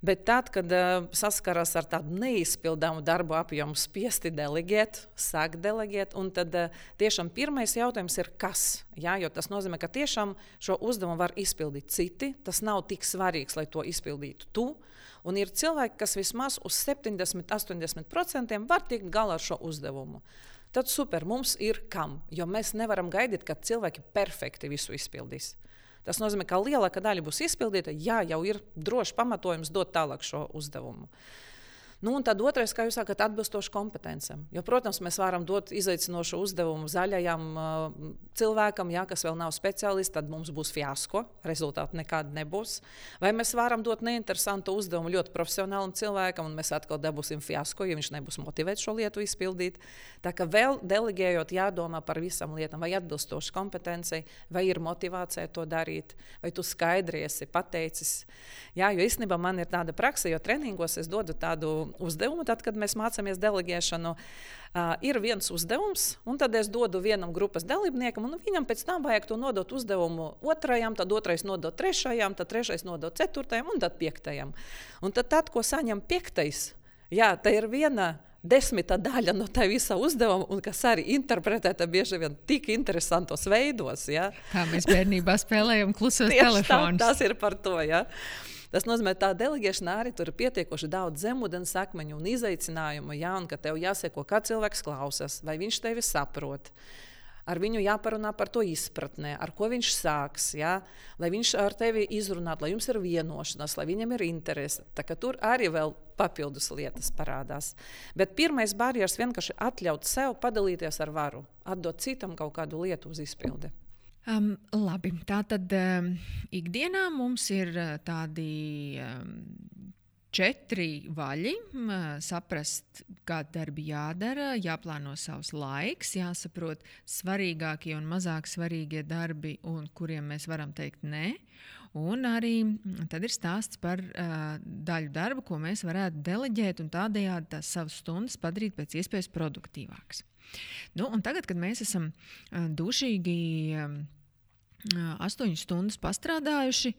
Bet tad, kad uh, saskaras ar tādu neizpildāmu darbu apjomu, spiesti deleģēt, sāk deleģēt, un tad uh, tiešām pirmais jautājums ir, kas? Jā, jo tas nozīmē, ka tiešām šo uzdevumu var izpildīt citi. Tas nav tik svarīgs, lai to izpildītu tu. Un ir cilvēki, kas vismaz uz 70, 80% var tikt galā ar šo uzdevumu. Tad super, mums ir kam, jo mēs nevaram gaidīt, ka cilvēki perfekti visu izpildīs. Tas nozīmē, ka lielākā daļa būs izpildīta, ja jau ir drošs pamatojums dot tālāk šo uzdevumu. Uh, Nu, un tad otrais, kā jūs sakat, atbilstoši kompetencijām. Jo, protams, mēs varam dot izaicinošu uzdevumu zaļajam uh, cilvēkam, ja, kas vēl nav speciālists, tad mums būs fiasko, rezultāti nekādi nebūs. Vai mēs varam dot neinteresantu uzdevumu ļoti profesionālam cilvēkam, un mēs atkal dabūsim fiasko, ja viņš nebūs motivēts šo lietu izpildīt. Tā kā vēl delegējot, jādomā par visām lietām, vai atbilstoši kompetencijai, vai ir motivācija to darīt, vai tu skaidri esi pateicis. Jā, jo īstenībā man ir tāda praksa, jo treningos es dodu tādu uzdevumu, tad, kad mēs mācāmies deleģēšanu, uh, ir viens uzdevums, un tad es dodu vienam grupas dalībniekam, un viņam pēc tam vajag to nodot uzdevumu otrajam, tad otrais nodot trešajam, tad trešais nodot ceturtajam un tad piektajam. Un tad, tad ko saņem piektais, jā, tā ir viena desmita daļa no tā visa uzdevuma, un kas arī interpretēta bieži vien tik interesantos veidos. Ja? Kā mēs bērnībā spēlējam klusos telefonus. Tā, tas ir par to. Ja? Tas nozīmē, ka tā deleģēšana arī tur ir pietiekoši daudz zemūdens akmeņu un izaicinājumu, ja, un ka tev jāseko, kā cilvēks klausās, vai viņš tevi saprot. Ar viņu jāparunā par to izpratnē, ar ko viņš sāks, ja? lai viņš ar tevi izrunātu, lai jums ir vienošanās, lai viņam ir interese. Tur arī vēl papildus lietas parādās. Bet pirmais barjeras vienkārši atļaut sev padalīties ar varu, atdot citam kaut kādu lietu uz izpildi. Um, labi, tā tad um, ikdienā mums ir uh, tādi um, četri vaļi. Um, saprast, kāda darbi jādara, jāplāno savs laiks, jāsaprot svarīgākie un mazāk svarīgie darbi, un kuriem mēs varam teikt nē. Un arī tad ir stāsts par uh, daļu darbu, ko mēs varētu deleģēt un tādējādi tās savas stundas padarīt pēc iespējas produktīvākas. Nu, tagad, kad mēs esam uh, dušīgi uh, astoņas stundas pastrādājuši,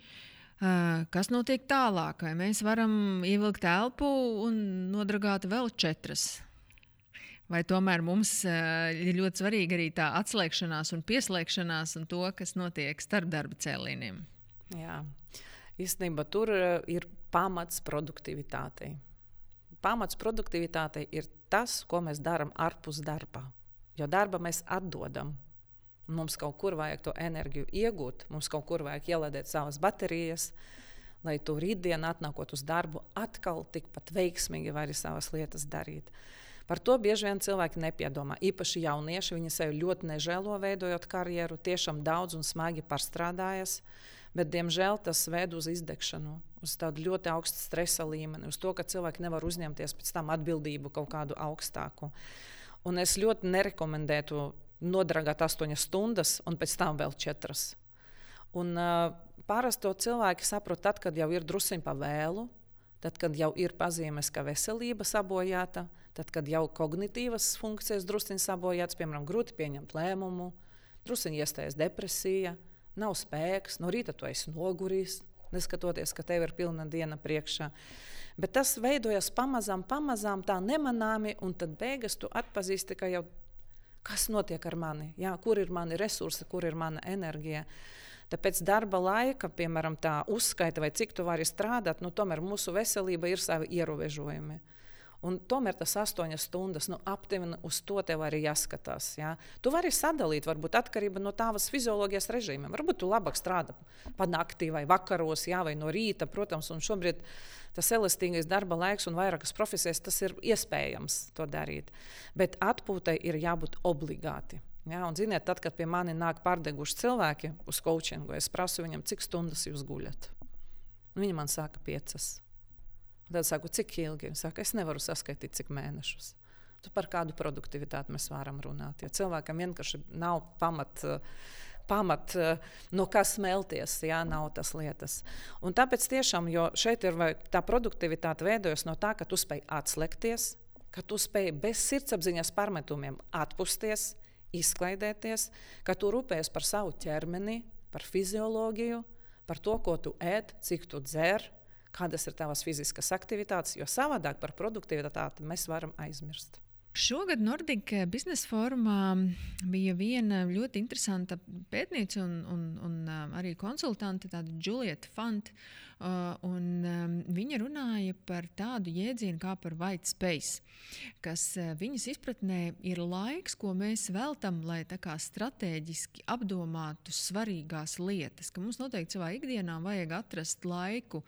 kas notiek tālāk? Vai mēs varam ievilkt elpu un nodragāt vēl četras? Vai tomēr mums ir ļoti svarīga arī tā atslēgšanās un pieslēgšanās un to, kas notiek starp darba cēlieniem? Jā, īstenībā tur ir pamats produktivitātei. Pamats produktivitātei ir tas, ko mēs darām ārpus darba. Jo darba mēs atdodam. Mums kaut kur vajag to enerģiju iegūt, mums kaut kur vajag ielādēt savas baterijas, lai tu rītdien atnākot uz darbu, atkal tikpat veiksmīgi vari savas lietas darīt. Par to bieži vien cilvēki nepiedomā. Īpaši jaunieši, viņi sevi ļoti nežēlo, veidojot karjeru, tiešām daudz un smagi pārstrādājas. Bet, diemžēl, tas ved uz izdegšanu, uz tādu ļoti augstu stresa līmeni, uz to, ka cilvēki nevar uzņemties pēc tam atbildību kaut kādu augstāku. Un es ļoti nerekomendētu nodragāt astoņas stundas, un pēc tam vēl četras. Un, uh, parasti to cilvēki saprot tad, kad jau ir druskuļi pa vēlu, tad, kad jau ir pazīmes, ka veselība sabojāta, tad, kad jau kognitīvas funkcijas druskuļi sabojātas, piemēram, grūti pieņemt lēmumu, druskuļi iestājas depresija, nav spēks, no rīta tu esi noguris, neskatoties, ka tev ir pilna diena priekšā. Bet tas veidojas pamazām, pamazām tā nemanāmi, un tad beigās tu atpazīsti, ka jau kas notiek ar mani, jā, kur ir mani resursi, kur ir mana enerģija. Tāpēc darba laika, piemēram, tā uzskaita, vai cik tu vari strādāt, nu, tomēr mūsu veselība ir savi ierobežojumi. Un tomēr tas astoņas stundas, nu, aptuveni uz to tev arī jāskatās. Jā. Tu vari sadalīt, varbūt atkarībā no tavas fizioloģijas režīmiem. Varbūt tu labāk strādā pa naktī vai vakaros, jā, vai no rīta. Protams, un šobrīd tas elastīgais darba laiks un vairākas profesijas, tas ir iespējams to darīt. Bet atpūtai ir jābūt obligāti. Ja, un, ziniet, tad, kad pie manis nāk pārdeguši cilvēki uz coachingu, es prasu viņam, cik stundas jūs guļat. Viņi man saka, piecas. Tad es saku, cik ilgi? Viņš saka, es nevaru saskaitīt, cik mēnešus. Tu par kādu produktivitāti mēs varam runāt. Jo cilvēkam vienkārši nav pamat. Pamat, no kā smelties, jā, nav tas lietas. Un tāpēc tiešām, jo šeit ir tā produktivitāte veidojas no tā, ka tu spēj atslēgties, ka tu spēj bez sirdsapziņas pārmetumiem atpūsties, izklaidēties, ka tu rūpējies par savu ķermeni, par fizioloģiju, par to, ko tu ēd, cik tu dzer, kādas ir tavas fiziskas aktivitātes, jo savādāk par produktivitāti mēs varam aizmirst. Šogad Nordiska biznesa formā bija viena ļoti interesanta pētniece un, un, un arī konsultante, tāda Julieta Fanta. Uh, um, viņa runāja par tādu jēdzienu kā par white space, kas uh, viņas izpratnē ir laiks, ko mēs veltam, lai strateģiski apdomātu svarīgās lietas. Mums noteikti savā ikdienā vajag atrast laiku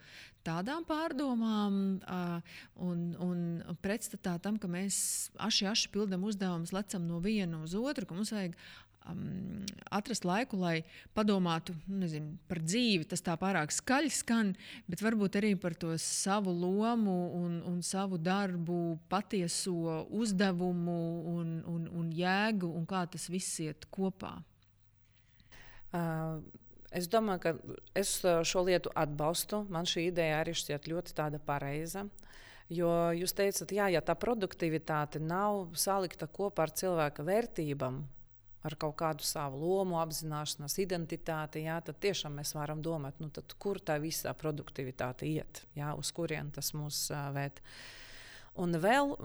tādām pārdomām, un, un pretstatā tam, ka mēs aši, aši pildām uzdevumus, lecam no viena uz otru, ka mums vajag um, atrast laiku, lai padomātu nezinu, par dzīvi. Tas tā pārāk skaļi skan, bet varbūt arī par to savu lomu un, un savu darbu, patieso uzdevumu un, un, un jēgu un kā tas viss iet kopā. Uh. Es domāju, ka es šo lietu atbalstu. Man šī ideja arī šķiet ļoti pareiza. Jo jūs teicat, jā, ja tā produktivitāte nav salikta kopā ar cilvēka vērtībām, ar kaut kādu savu lomu, apzināšanos, identitāti, jā, tad tiešām mēs varam domāt, nu, kur tā visa produktivitāte iet, jā, uz kurien tas mūs uh, ved. Un vēl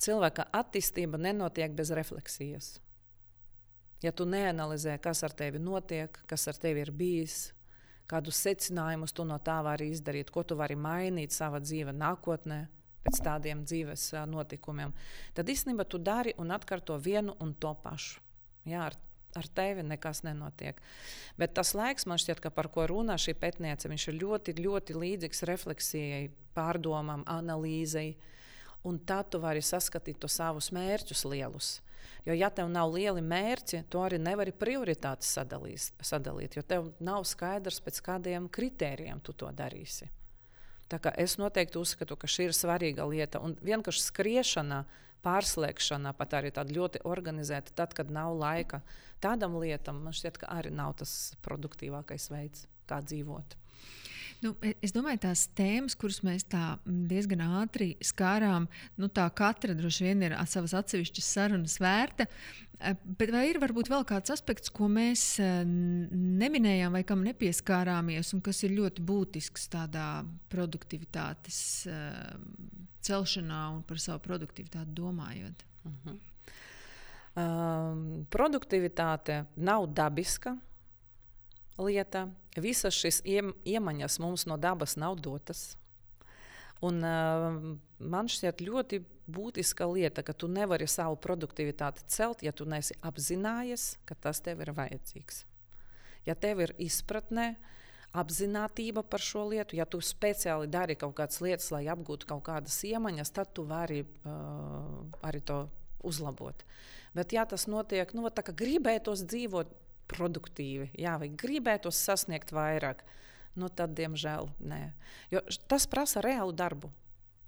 cilvēka attīstība nenotiek bez refleksijas. Ja tu neanalizē, kas ar tevi notiek, kas ar tevi ir bijis, kādus secinājumus tu no tā vari izdarīt, ko tu vari mainīt savā dzīvē, nākotnē, pēc tādiem dzīves notikumiem, tad īstenībā tu dari un atkārto vienu un to pašu. Jā, ar, ar tevi nekas nenotiek. Bet tas laiks, man šķiet, par ko runā šī pētniece, ir ļoti, ļoti līdzīgs refleksijai, pārdomām, analīzei. Un tad tu vari saskatīt to savus mērķus lielus. Jo, ja tev nav lieli mērķi, tu arī nevari prioritātes sadalīs, sadalīt, jo tev nav skaidrs, pēc kādiem kritērijiem tu to darīsi. Es noteikti uzskatu, ka šī ir svarīga lieta. Un vienkārši skriešana pārslēgšana, pat arī tāda ļoti organizēta, tad, kad nav laika tādam lietam, man šķiet, ka arī nav tas produktīvākais veids, kā dzīvot. Nu, e, es domāju, tās tēmas, kuras mēs diezgan ātri skārām, nu, tā katra droši vien ir savas atsevišķas sarunas vērta. E, bet vai ir varbūt vēl kāds aspekts, ko mēs e, neminējām vai kam nepieskārāmies, un kas ir ļoti būtisks tādā produktivitātes celšanā un par savu produktivitāti domājot? Uh -huh. um, produktivitāte nav dabiska lieta. Visas šīs iemaņas mums no dabas nav dotas. Un, uh, man šķiet ļoti būtiska lieta, ka tu nevari savu produktivitāti celt, ja tu neesi apzinājies, ka tas tev ir vajadzīgs. Ja tev ir izpratne, apziņotība par šo lietu. Ja tu speciāli dari kaut kādas lietas, lai apgūtu kaut kādas iemaņas, tad tu vari uh, arī to uzlabot. Bet, ja tas notiek, nu, tā kā gribētos dzīvot produktīvi, jā, vai gribētos sasniegt vairāk, nu, tad, diemžēl, nē. Jo tas prasa reālu darbu.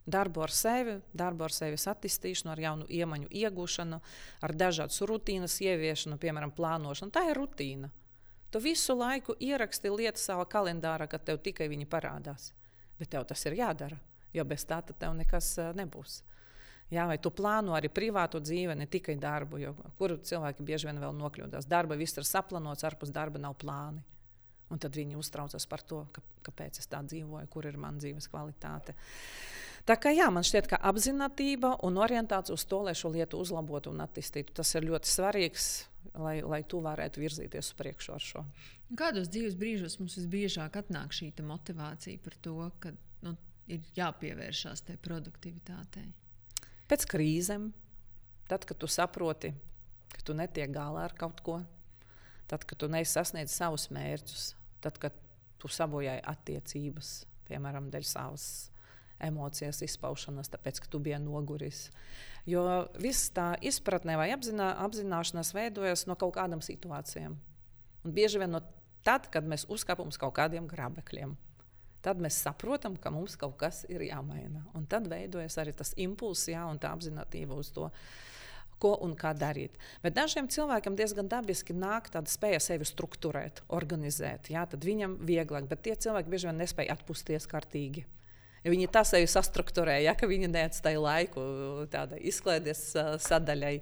Darbu ar sevi, darbu ar sevis attīstīšanu, ar jaunu iemaņu iegūšanu, ar dažādas rutīnas ieviešanu, piemēram, plānošanu. Tā ir rutīna. Tu visu laiku ieraksti lietas savā kalendārā, kad tev tikai viņi parādās. Bet tev tas ir jādara, jo bez tā tev nekas nebūs. Jā, vai tu plāno arī privātu dzīvi, ne tikai darbu, jo kur cilvēki bieži vien vēl nokļūdās. Darba viss ir saplānots, ārpus darba nav plāni. Un tad viņi uztraucas par to, ka, kāpēc es tā dzīvoju, kur ir mana dzīves kvalitāte. Tā kā jā, man šķiet, ka apziņotība un orientācija uz to, lai šo lietu uzlabotu un attīstītu, tas ir ļoti svarīgs, lai, lai tu varētu virzīties uz priekšu ar šo. Kādos dzīves brīžos mums visbiežāk atnāk šī motivācija par to, ka nu, ir jāpievēršās tai produktivitātei? Pēc krīzēm, tad, kad tu saproti, ka tu netiek galā ar kaut ko, tad, kad tu nesasniedz savus mērķus, tad, kad tu sabojāji attiecības, piemēram, dēļ savas emocijas izpaušanas, tāpēc, ka tu biji noguris. Jo viss tā izpratne vai apzinā, apzināšanās veidojas no kaut kādām situācijām. Un bieži vien no tad, kad mēs uzkāpam uz kaut kādiem grabekļiem. Tad mēs saprotam, ka mums kaut kas ir jāmaina. Un tad veidojas arī tas impulss, jā, un tā apziņotība uz to, ko un kā darīt. Bet dažiem cilvēkiem diezgan dabiski nāk tāda spēja sevi struktūrēt, organizēt. Jā, tad viņam vieglāk, bet tie cilvēki bieži vien nespēja atpūsties kārtīgi. Ja viņi tā sevi sastruktūrēja, ja, ka viņi neatstāja laiku tādai izklaides uh, sadaļai.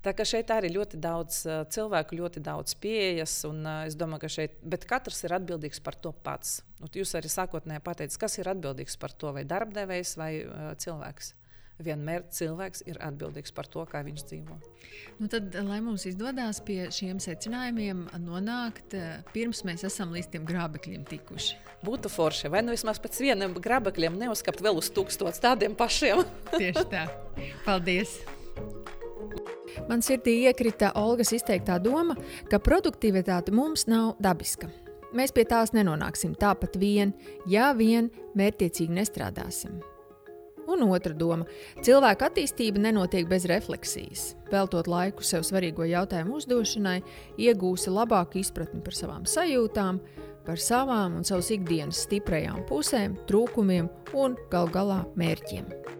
Tā kā šeit arī ļoti daudz cilvēku, ļoti daudz pieejas, un es domāju, ka šeit, bet katrs ir atbildīgs par to pats. Un jūs arī sākotnēji pateicāt, kas ir atbildīgs par to, vai darbdevējs vai cilvēks vienmēr cilvēks ir atbildīgs par to, kā viņš dzīvo. Nu tad, lai mums izdodas pie šiem secinājumiem nonākt, pirms mēs esam līdz tiem grābekļiem tikuši. Būtu forši, vai nu vismaz pēc vieniem grābekļiem neuzkapt vēl uz tūkstotis tādiem pašiem. Tieši tā. Paldies! Man sirdī iekrita Olgas izteiktā doma, ka produktivitāte mums nav dabiska. Mēs pie tās nenonāksim tāpat vien, ja vien mērķiecīgi nestrādāsim. Un otra doma - cilvēka attīstība nenotiek bez refleksijas. Veltot laiku sev svarīgo jautājumu uzdošanai, iegūsi labāku izpratni par savām sajūtām, par savām un savas ikdienas stiprajām pusēm, trūkumiem un gal galā mērķiem.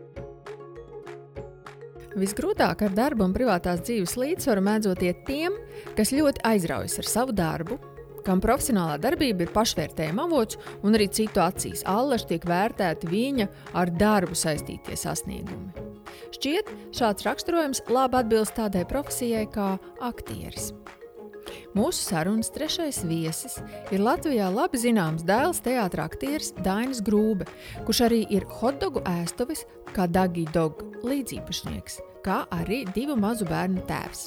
Visgrūtāk ar darbu un privātās dzīves līdzsvaru mēdzot iet tiem, kas ļoti aizraujas ar savu darbu, kam profesionālā darbība ir pašvērtējuma avots un arī citu acīs. Allaž tiek vērtēti viņa ar darbu saistītie sasniegumi. Šķiet, šāds raksturojums labi atbilst tādai profesijai kā aktieris. Mūsu sarunas trešais viesis ir Latvijā labi zināms dēls teātris Dainis Grūbe, kurš arī ir hotdogu ēstuvis kā Dagi Dog līdzīpašnieks, kā arī divu mazu bērnu tēvs.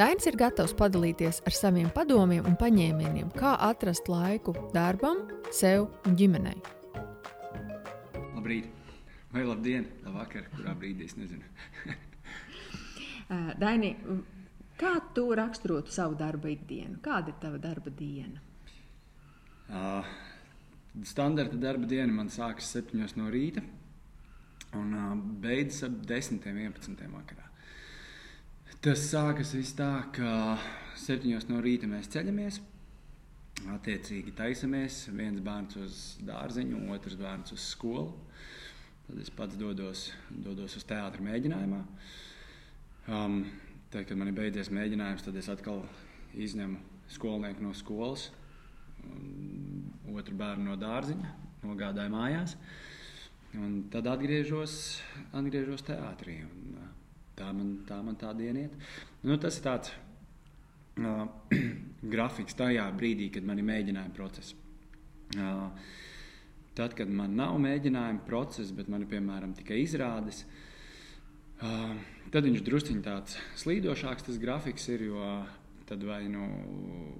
Dainis ir gatavs padalīties ar saviem padomiem un paņēmieniem, kā atrast laiku darbam, sev un ģimenei. Labrīt, vai labdien, labvakar, kurā brīdī es nezinu. Daini, kā tu raksturotu savu darba ikdienu? Kāda ir tava darba diena? Uh, standarta darba diena man sākas 7 no rīta un uh, beidzas ap 10, 11 vakarā. Tas sākas tā, ka septiņos no rīta mēs ceļamies. Attiecīgi taisamies. Viens bērns uz dārziņu, otrs bērns uz skolu. Tad es pats dodos, dodos uz teātra mēģinājumā. Um, tad, kad man ir beidzies mēģinājums, tad es atkal izņemu skolnieku no skolas, otru bērnu no dārziņa, nogādāju mājās. Un tad atgriežos, atgriežos teātrī. Un, uh, tā man tā, man tā diena iet. Nu, tas ir tāds uh, grafiks tajā brīdī, kad man ir mēģinājuma process. Uh, tad, kad man nav mēģinājuma process, bet man ir piemēram tikai izrādes, uh, tad viņš druskuļi tāds slīdošāks tas grafiks ir. Tad vai nu,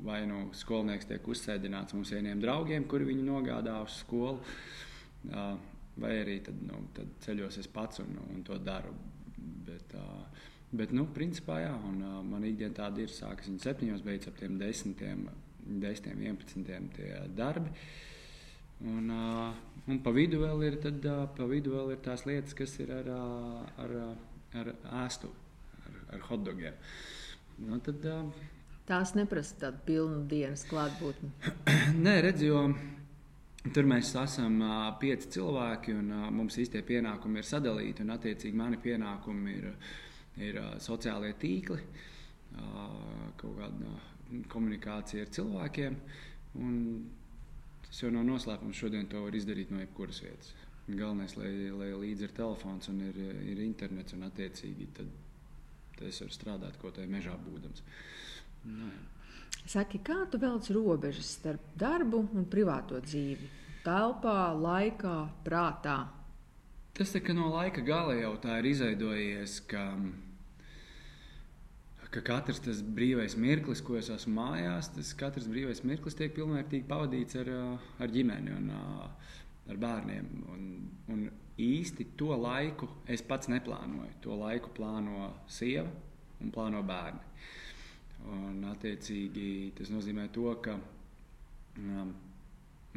vai nu skolnieks tiek uzsēdināts mums vieniem draugiem, kuri viņu nogādā uz skolu, vai arī tad, nu, tad ceļos es pats un, un to daru. Bet, bet nu, principā, jā, un, man ikdiena tāda ir, sākas viņa septiņos, beidzas ap tiem desmitiem, desmitiem, vienpadsmitiem tie darbi. Un, un pa vidu vēl ir, tad, pa vidu vēl ir tās lietas, kas ir ar, ar, ar ēstu, ar, ar hotdogiem. Nu, tad, uh, Tās neprasa tādu pilnu dienas klātbūtni. Nē, redz, jo Tur mēs esam uh, pieci cilvēki, un uh, mums īstie pienākumi ir sadalīti. Un, attiecīgi, mani pienākumi ir, ir uh, sociālie tīkli, uh, kaut kāda uh, komunikācija ar cilvēkiem. Un tas jau nav noslēpums. Šodien to var izdarīt no jebkuras vietas. Galvenais, lai, lai līdzi ir telefons un ir, ir internets, un attiecīgi tad, es varu strādāt kaut kādā mežā būdams. Nu, jā. Saki, kā tu velc robežas starp darbu un privāto dzīvi? Telpā, laikā, prātā. Tas tā, no laika gala jau tā ir izveidojies, ka, ka katrs tas brīvais mirklis, ko es esmu mājās, tas katrs brīvais mirklis tiek pilnvērtīgi pavadīts ar, ar ģimeni un ar bērniem. Un, un īsti to laiku es pats neplānoju. To laiku plāno sieva un plāno bērni. Un, attiecīgi, tas nozīmē to, ka um,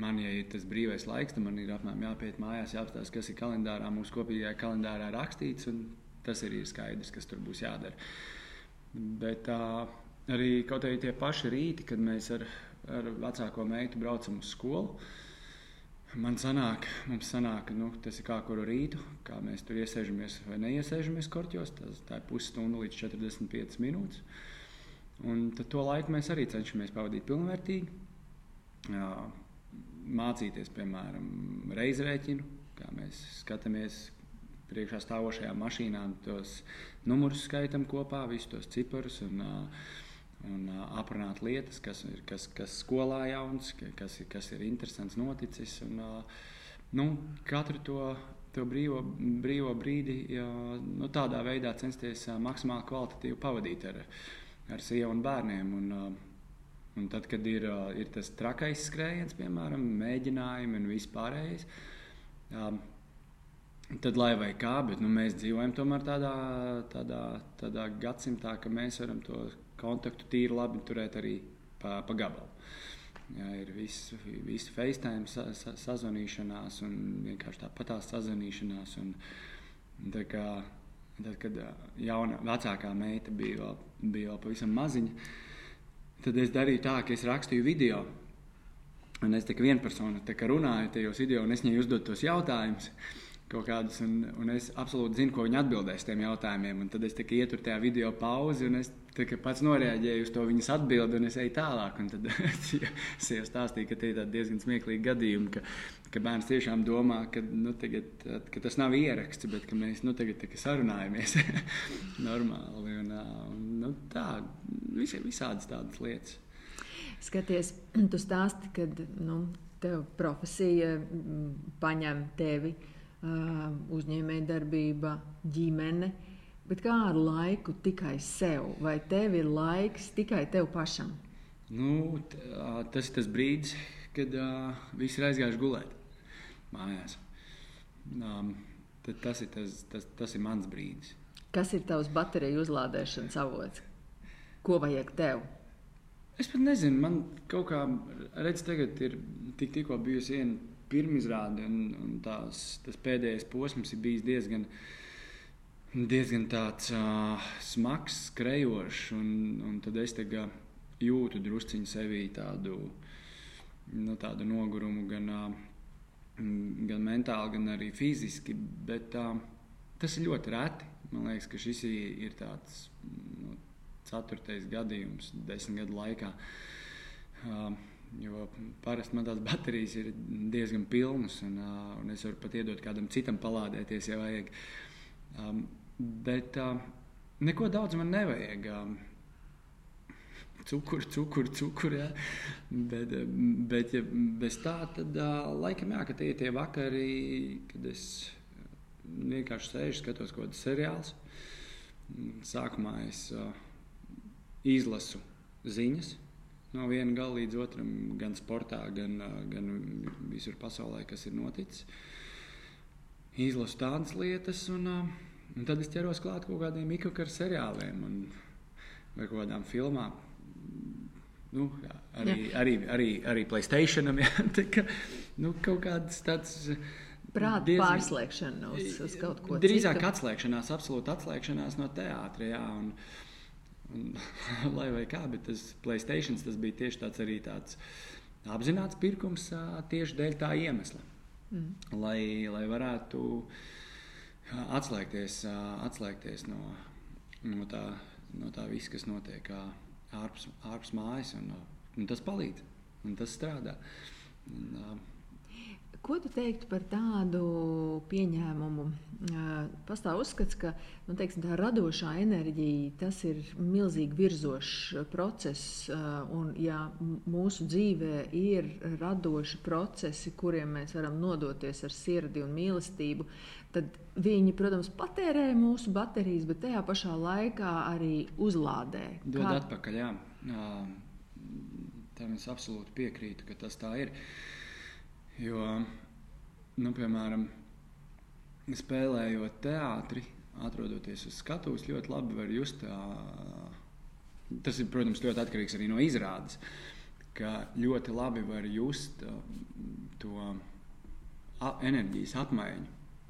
man, ja ir tas brīvais laiks, tad man ir apmēram jāpiet mājās, jāapstāsta, kas ir kalendārā, mūsu kopīgajā kalendārā rakstīts, un tas arī ir skaidrs, kas tur būs jādara. Bet uh, arī kaut kādi tie paši rīti, kad mēs ar, ar vecāko meitu braucam uz skolu. Man sanāk, mums sanāk, nu, tas ir kā kuru rītu, kā mēs tur iesēžamies vai neiesēžamies korķos. Tas, tā ir pusstunda līdz 45 minūtes. Uh, Un to laiku mēs arī cenšamies pavadīt pilnvērtīgi. Jā, mācīties, piemēram, reizrēķinu, kā mēs skatāmies priekšā stāvošajām mašīnām, tos numurus skaitām kopā, visus tos ciparus un, un aprunāt lietas, kas ir kas, kas skolā jauns, kas, ir, kas ir interesants noticis. Un, nu, katru to, to brīvo, brīvo brīdi jā, nu, tādā veidā censties maksimāli kvalitatīvi pavadīt ar ar sievu un bērniem. Un, uh, un tad, kad ir, uh, ir tas trakais skrējiens, piemēram, mēģinājumi un vispārējais, um, tad lai vai kā, bet nu, mēs dzīvojam tomēr tādā, tādā, tādā gadsimtā, ka mēs varam to kontaktu tīri labi turēt arī pa, pa gabalu. Jā, ir visi vis FaceTime sa, sa, sazvanīšanās un vienkārši tāpatās sazvanīšanās. Un, tā kā, Tad, kad jauna, vecākā meita bija vēl, bija vēl pavisam maziņa, tad es darīju tā, ka es rakstīju video. Un es tikai vienpersonu runāju tajos video, un es viņai uzdodu tos jautājumus kaut kādus, un, un es absolūti zinu, ko viņi atbildēs tiem jautājumiem. Un tad es tikai ieturu tajā video pauzi, un es pats noreaģēju uz to viņas atbildi, un es eju tālāk. Un tad es jau stāstīju, ka tie ir diezgan smieklīgi gadījumi, ka, ka bērns tiešām domā, ka, nu, tagad, ka tas nav ieraksts, bet ka mēs nu, tagad sarunājamies normāli. Un, un, nu, tā, vis, visādas tādas lietas. Skaties, tu stāsti, ka nu, tev profesija paņem tevi uzņēmējdarbība, ģimene. Bet kā ar laiku tikai sev? Vai tev ir laiks tikai tev pašam? Nu, tas ir tas brīdis, kad uh, visi ir aizgājuši gulēt mājās. Um, tas, ir tas, tas, tas ir mans brīdis. Kas ir tavs bateriju uzlādēšanas avots? Ko vajag tev? Es pat nezinu, man kaut kā, redz, tagad ir tik, tikko bijusi viena pirmizrāde, un, un tās, tas pēdējais posms ir bijis diezgan, diezgan tāds uh, smags, skrejošs. Un, un tad es jūtu drusciņu sevī tādu, nu, tādu nogurumu, gan, uh, gan mentāli, gan arī fiziski. Bet uh, tas ir ļoti reti. Man liekas, ka šis ir tāds nu, ceturtais gadījums desmit gadu laikā. Uh, Jo parasti man tās baterijas ir diezgan pilnas, un, uh, un es varu pat iedot kādam citam palādēties, ja vajag. Um, bet uh, neko daudz man nevajag. Um, Cukuru, cukuru, cukuru. Ja. Bet, bet ja bez tā, tad uh, laikam jā, ka tie ir tie vakari, kad es vienkārši sēžu, skatos kaut kādus seriālus. Sākumā es uh, izlasu ziņas, no viena gala līdz otram, gan sportā, gan, gan visur pasaulē, kas ir noticis. Izlasu tādas lietas, un, un tad es ķeros klāt kaut kādiem mikrokaru seriāliem un, vai kaut kādām filmām. Nu, jā, arī, jā. arī, arī, arī Playstation. Nu, kaut kāds tāds. Prāta diezgan, pārslēgšana uz, uz kaut ko tādu. Drīzāk citu. atslēgšanās, absolūti atslēgšanās no teātra. Jā, un, uh, Un, lai vai kā, bet tas Playstation tas bija tieši tāds arī tāds. apzināts pirkums tieši dēļ tā iemesla. Mm. Lai, lai varētu atslēgties, atslēgties no, no, tā, no tā visa, kas notiek ārpus, ārpus mājas. Un, un tas palīdz, un tas strādā. Un, Ko tu teiktu par tādu pieņēmumu? Pastāv uzskats, ka nu, teiksim, tā radošā enerģija tas ir milzīgi virzošs process. Un, ja mūsu dzīvē ir radoši procesi, kuriem mēs varam nodoties ar sirdi un mīlestību, tad viņi, protams, patērē mūsu baterijas, bet tajā pašā laikā arī uzlādē. Dod Kā... atpakaļ, jā. Tam es absolūti piekrītu, ka tas tā ir. Uh, Jo, nu, piemēram, spēlējot teātri, atrodoties uz skatuves, ļoti labi var just. Tas ir, protams, ļoti atkarīgs arī no izrādes. Ka ļoti labi var just to enerģijas apmaiņu,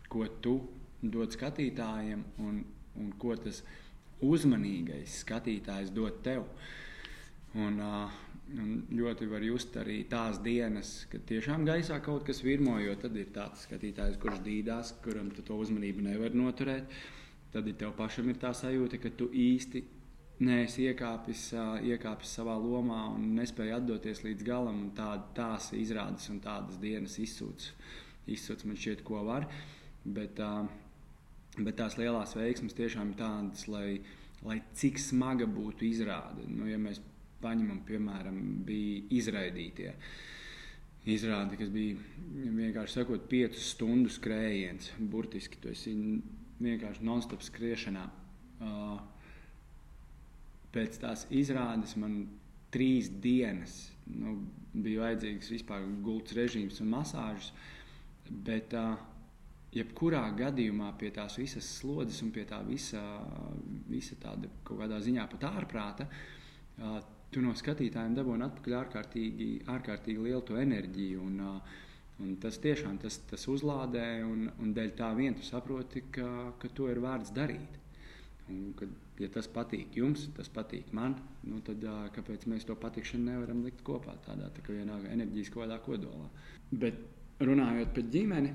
ko tu dod skatītājiem, un, un ko tas uzmanīgais skatītājs dod tev. Un, uh, Un ļoti var just arī tās dienas, kad tiešām gaisā kaut kas virmo, jo tad ir tāds skatītājs, kurš dīdās, kuram to uzmanību nevar noturēt. Tad ir tev pašam ir tā sajūta, ka tu īsti neesi iekāpis, iekāpis savā lomā un nespēji atdoties līdz galam. Tā, tās izrādes un tādas dienas izsūc, izsūc man šķiet, ko var. Bet, bet tās lielās veiksmes tiešām ir tādas, lai, lai cik smaga būtu izrāde. Nu, ja mēs paņemam, piemēram, bija izraidītie. Izrādi, kas bija vienkārši sakot, piecu stundu skrējiens. Burtiski tas ir vienkārši non-stop skriešanā. Uh, pēc tās izrādes man trīs dienas nu, bija vajadzīgs vispār gultas režīms un masāžas. Bet, uh, jebkurā gadījumā pie tās visas slodzes un pie tā visa, visa tāda kaut kādā ziņā pat ārprāta, uh, tu no skatītājiem dabūji atpakaļ ārkārtīgi, ārkārtīgi lielu enerģiju. Un, un tas tiešām tas, tas uzlādē, un, un dēļ tā vien tu saproti, ka, ka to ir vērts darīt. Un, kad, ja tas patīk jums, tas patīk man, nu tad kāpēc mēs to patikšanu nevaram likt kopā tādā tā kā vienā enerģijas kodā kodolā. Bet runājot par ģimeni,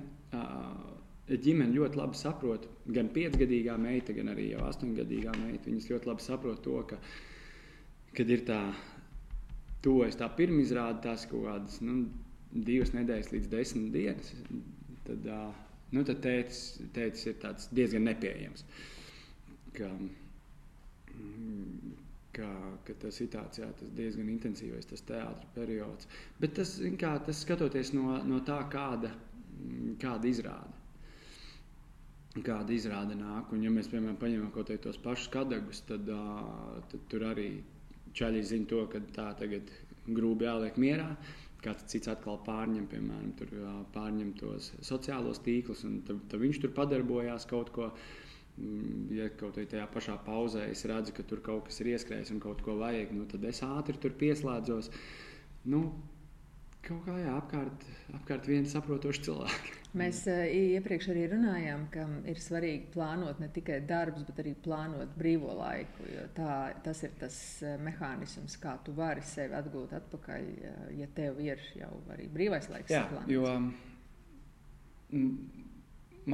ģimene ļoti labi saprot, gan piecgadīgā meita, gan arī jau astoņgadīgā meita. Viņas ļoti labi saprot to, ka kad ir tā, tuvojas tā pirmizrāde, tās kaut kādas nu, divas nedēļas līdz desmit dienas, tad, nu, tad tētis, tētis ir diezgan nepieejams. Ka, ka, ka tas ir tāds, jā, tas diezgan intensīvs teātris periods. Bet tas, kā, tas skatoties no, no tā, kāda, kāda izrāda. Kāda izrāda nāk, un ja mēs, piemēram, paņemam kaut kādus pašus kadagus, tad, uh, tad tur arī čaļi zina to, ka tā tagad grūti jāliek mierā. Kāds cits atkal pārņem, piemēram, tur, pārņem tos sociālos tīklus, un tad, tad viņš tur padarbojās kaut ko. Mm, ja kaut kādā tajā pašā pauzē es redzu, ka tur kaut kas ir ieskrējis un kaut ko vajag, nu, tad es ātri tur pieslēdzos. Nu, kaut kā jā, apkārt, apkārt viens saprotošs cilvēks. Mēs uh, iepriekš arī runājām, ka ir svarīgi plānot ne tikai darbus, bet arī plānot brīvo laiku. Tā, tas ir tas uh, mehānisms, kā tu vari sevi atgūt atpakaļ, ja tev ir jau arī brīvais laiks. Jā, saplānots. jo mm,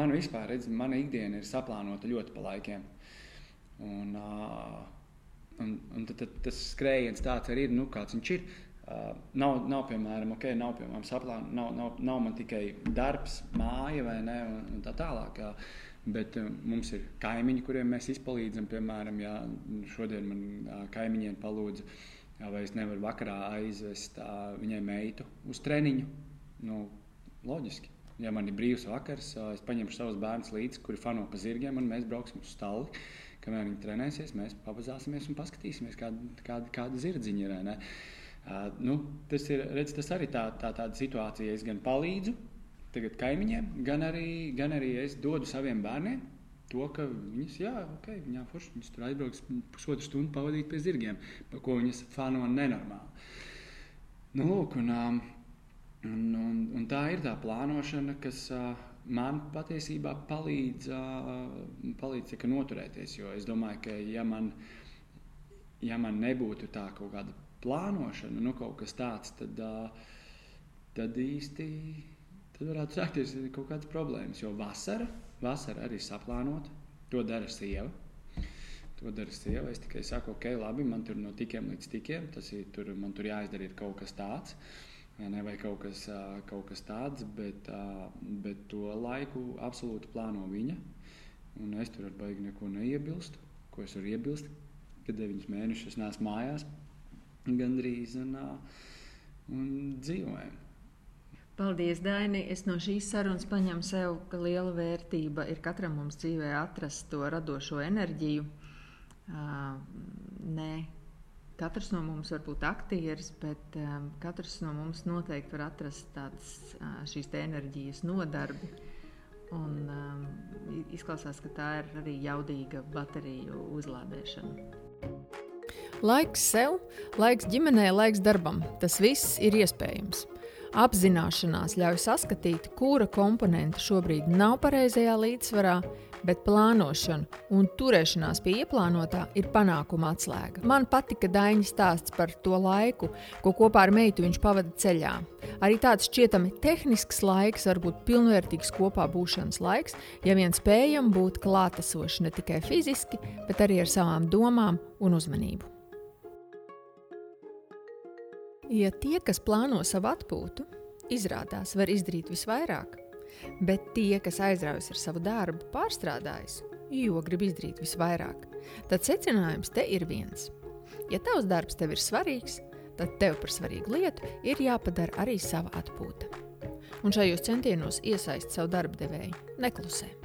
man vispār, redz, mana ikdiena ir saplānota ļoti pa laikiem. Un, uh, un, un tad, tad tas skrējiens tāds arī ir, nu, kāds viņš ir. Uh, nav, nav, piemēram, okay, nav, piemēram saplān, nav, nav, nav man tikai darbs, māja vai ne, un, un tā tālāk. Uh, bet uh, mums ir kaimiņi, kuriem mēs izpalīdzam. Piemēram, ja šodien man uh, kaimiņiem palūdza, uh, vai es nevaru vakarā aizvest uh, viņai meitu uz treniņu. Nu, loģiski. Ja man ir brīvs vakars, uh, es paņemšu savus bērnus līdzi, kuri fano pa zirgiem, un mēs brauksim uz stāli. Kamēr viņi trenēsies, mēs pavazāsimies un paskatīsimies, kāda, kāda, kāda zirdziņa ir. Ne? Uh, nu, tas, ir, redz, tas arī tā, tā tāda situācija. Es gan palīdzu tagad kaimiņiem, gan arī, gan arī es dodu saviem bērniem to, ka viņas, jā, ok, viņām forši, viņas tur aizbrauks pusotru stundu pavadīt pie zirgiem, par ko viņas fano nenormāli. Nu, lūk, un, un, un, un tā ir tā plānošana, kas man patiesībā palīdz, palīdz noturēties. Jo es domāju, ka ja man, ja man nebūtu tā kaut kāda plānošana, nu kaut kas tāds, tad, tad īsti tad varētu sākties kaut kādas problēmas. Jo vasara, vasara arī saplānota, to dara sieva. To dara sieva. Es tikai saku, ok, labi, man tur no tikiem līdz tikiem, tas ir tur, man tur jāizdara kaut kas tāds. Ne, vai kaut kas, kaut kas tāds, bet, bet to laiku absolūti plāno viņa. Un es tur ar baigi neko neiebilstu. Ko es varu iebilst? Kad deviņus mēnešus neesmu mājās, gandrīz un, un dzīvojam. Paldies, Daini. Es no šīs sarunas paņemu sev, ka liela vērtība ir katram mums dzīvē atrast to radošo enerģiju. Uh, nē, katrs no mums var būt aktieris, bet um, katrs no mums noteikti var atrast tādas uh, šīs enerģijas nodarbi. Un, um, izklausās, ka tā ir arī jaudīga bateriju uzlādēšana. Laiks sev, laiks ģimenei, laiks darbam. Tas viss ir iespējams. Apzināšanās ļauj saskatīt, kura komponenta šobrīd nav pareizajā līdzsvarā, bet plānošana un turēšanās pie ieplānotā ir panākuma atslēga. Man patika Daņa stāsts par to laiku, ko kopā ar meitu viņš pavada ceļā. Arī tāds šķietami tehnisks laiks var būt pilnvērtīgs kopā būšanas laiks, ja vien spējam būt klātesoši ne tikai fiziski, bet arī ar savām domām un uzmanību. Ja tie, kas plāno savu atpūtu, izrādās var izdarīt visvairāk, bet tie, kas aizraujas ar savu darbu, pārstrādājas, jo grib izdarīt visvairāk, tad secinājums te ir viens. Ja tavs darbs tev ir svarīgs, tad tev par svarīgu lietu ir jāpadara arī sava atpūta. Un šajos centienos iesaist savu darba devēju, neklusē.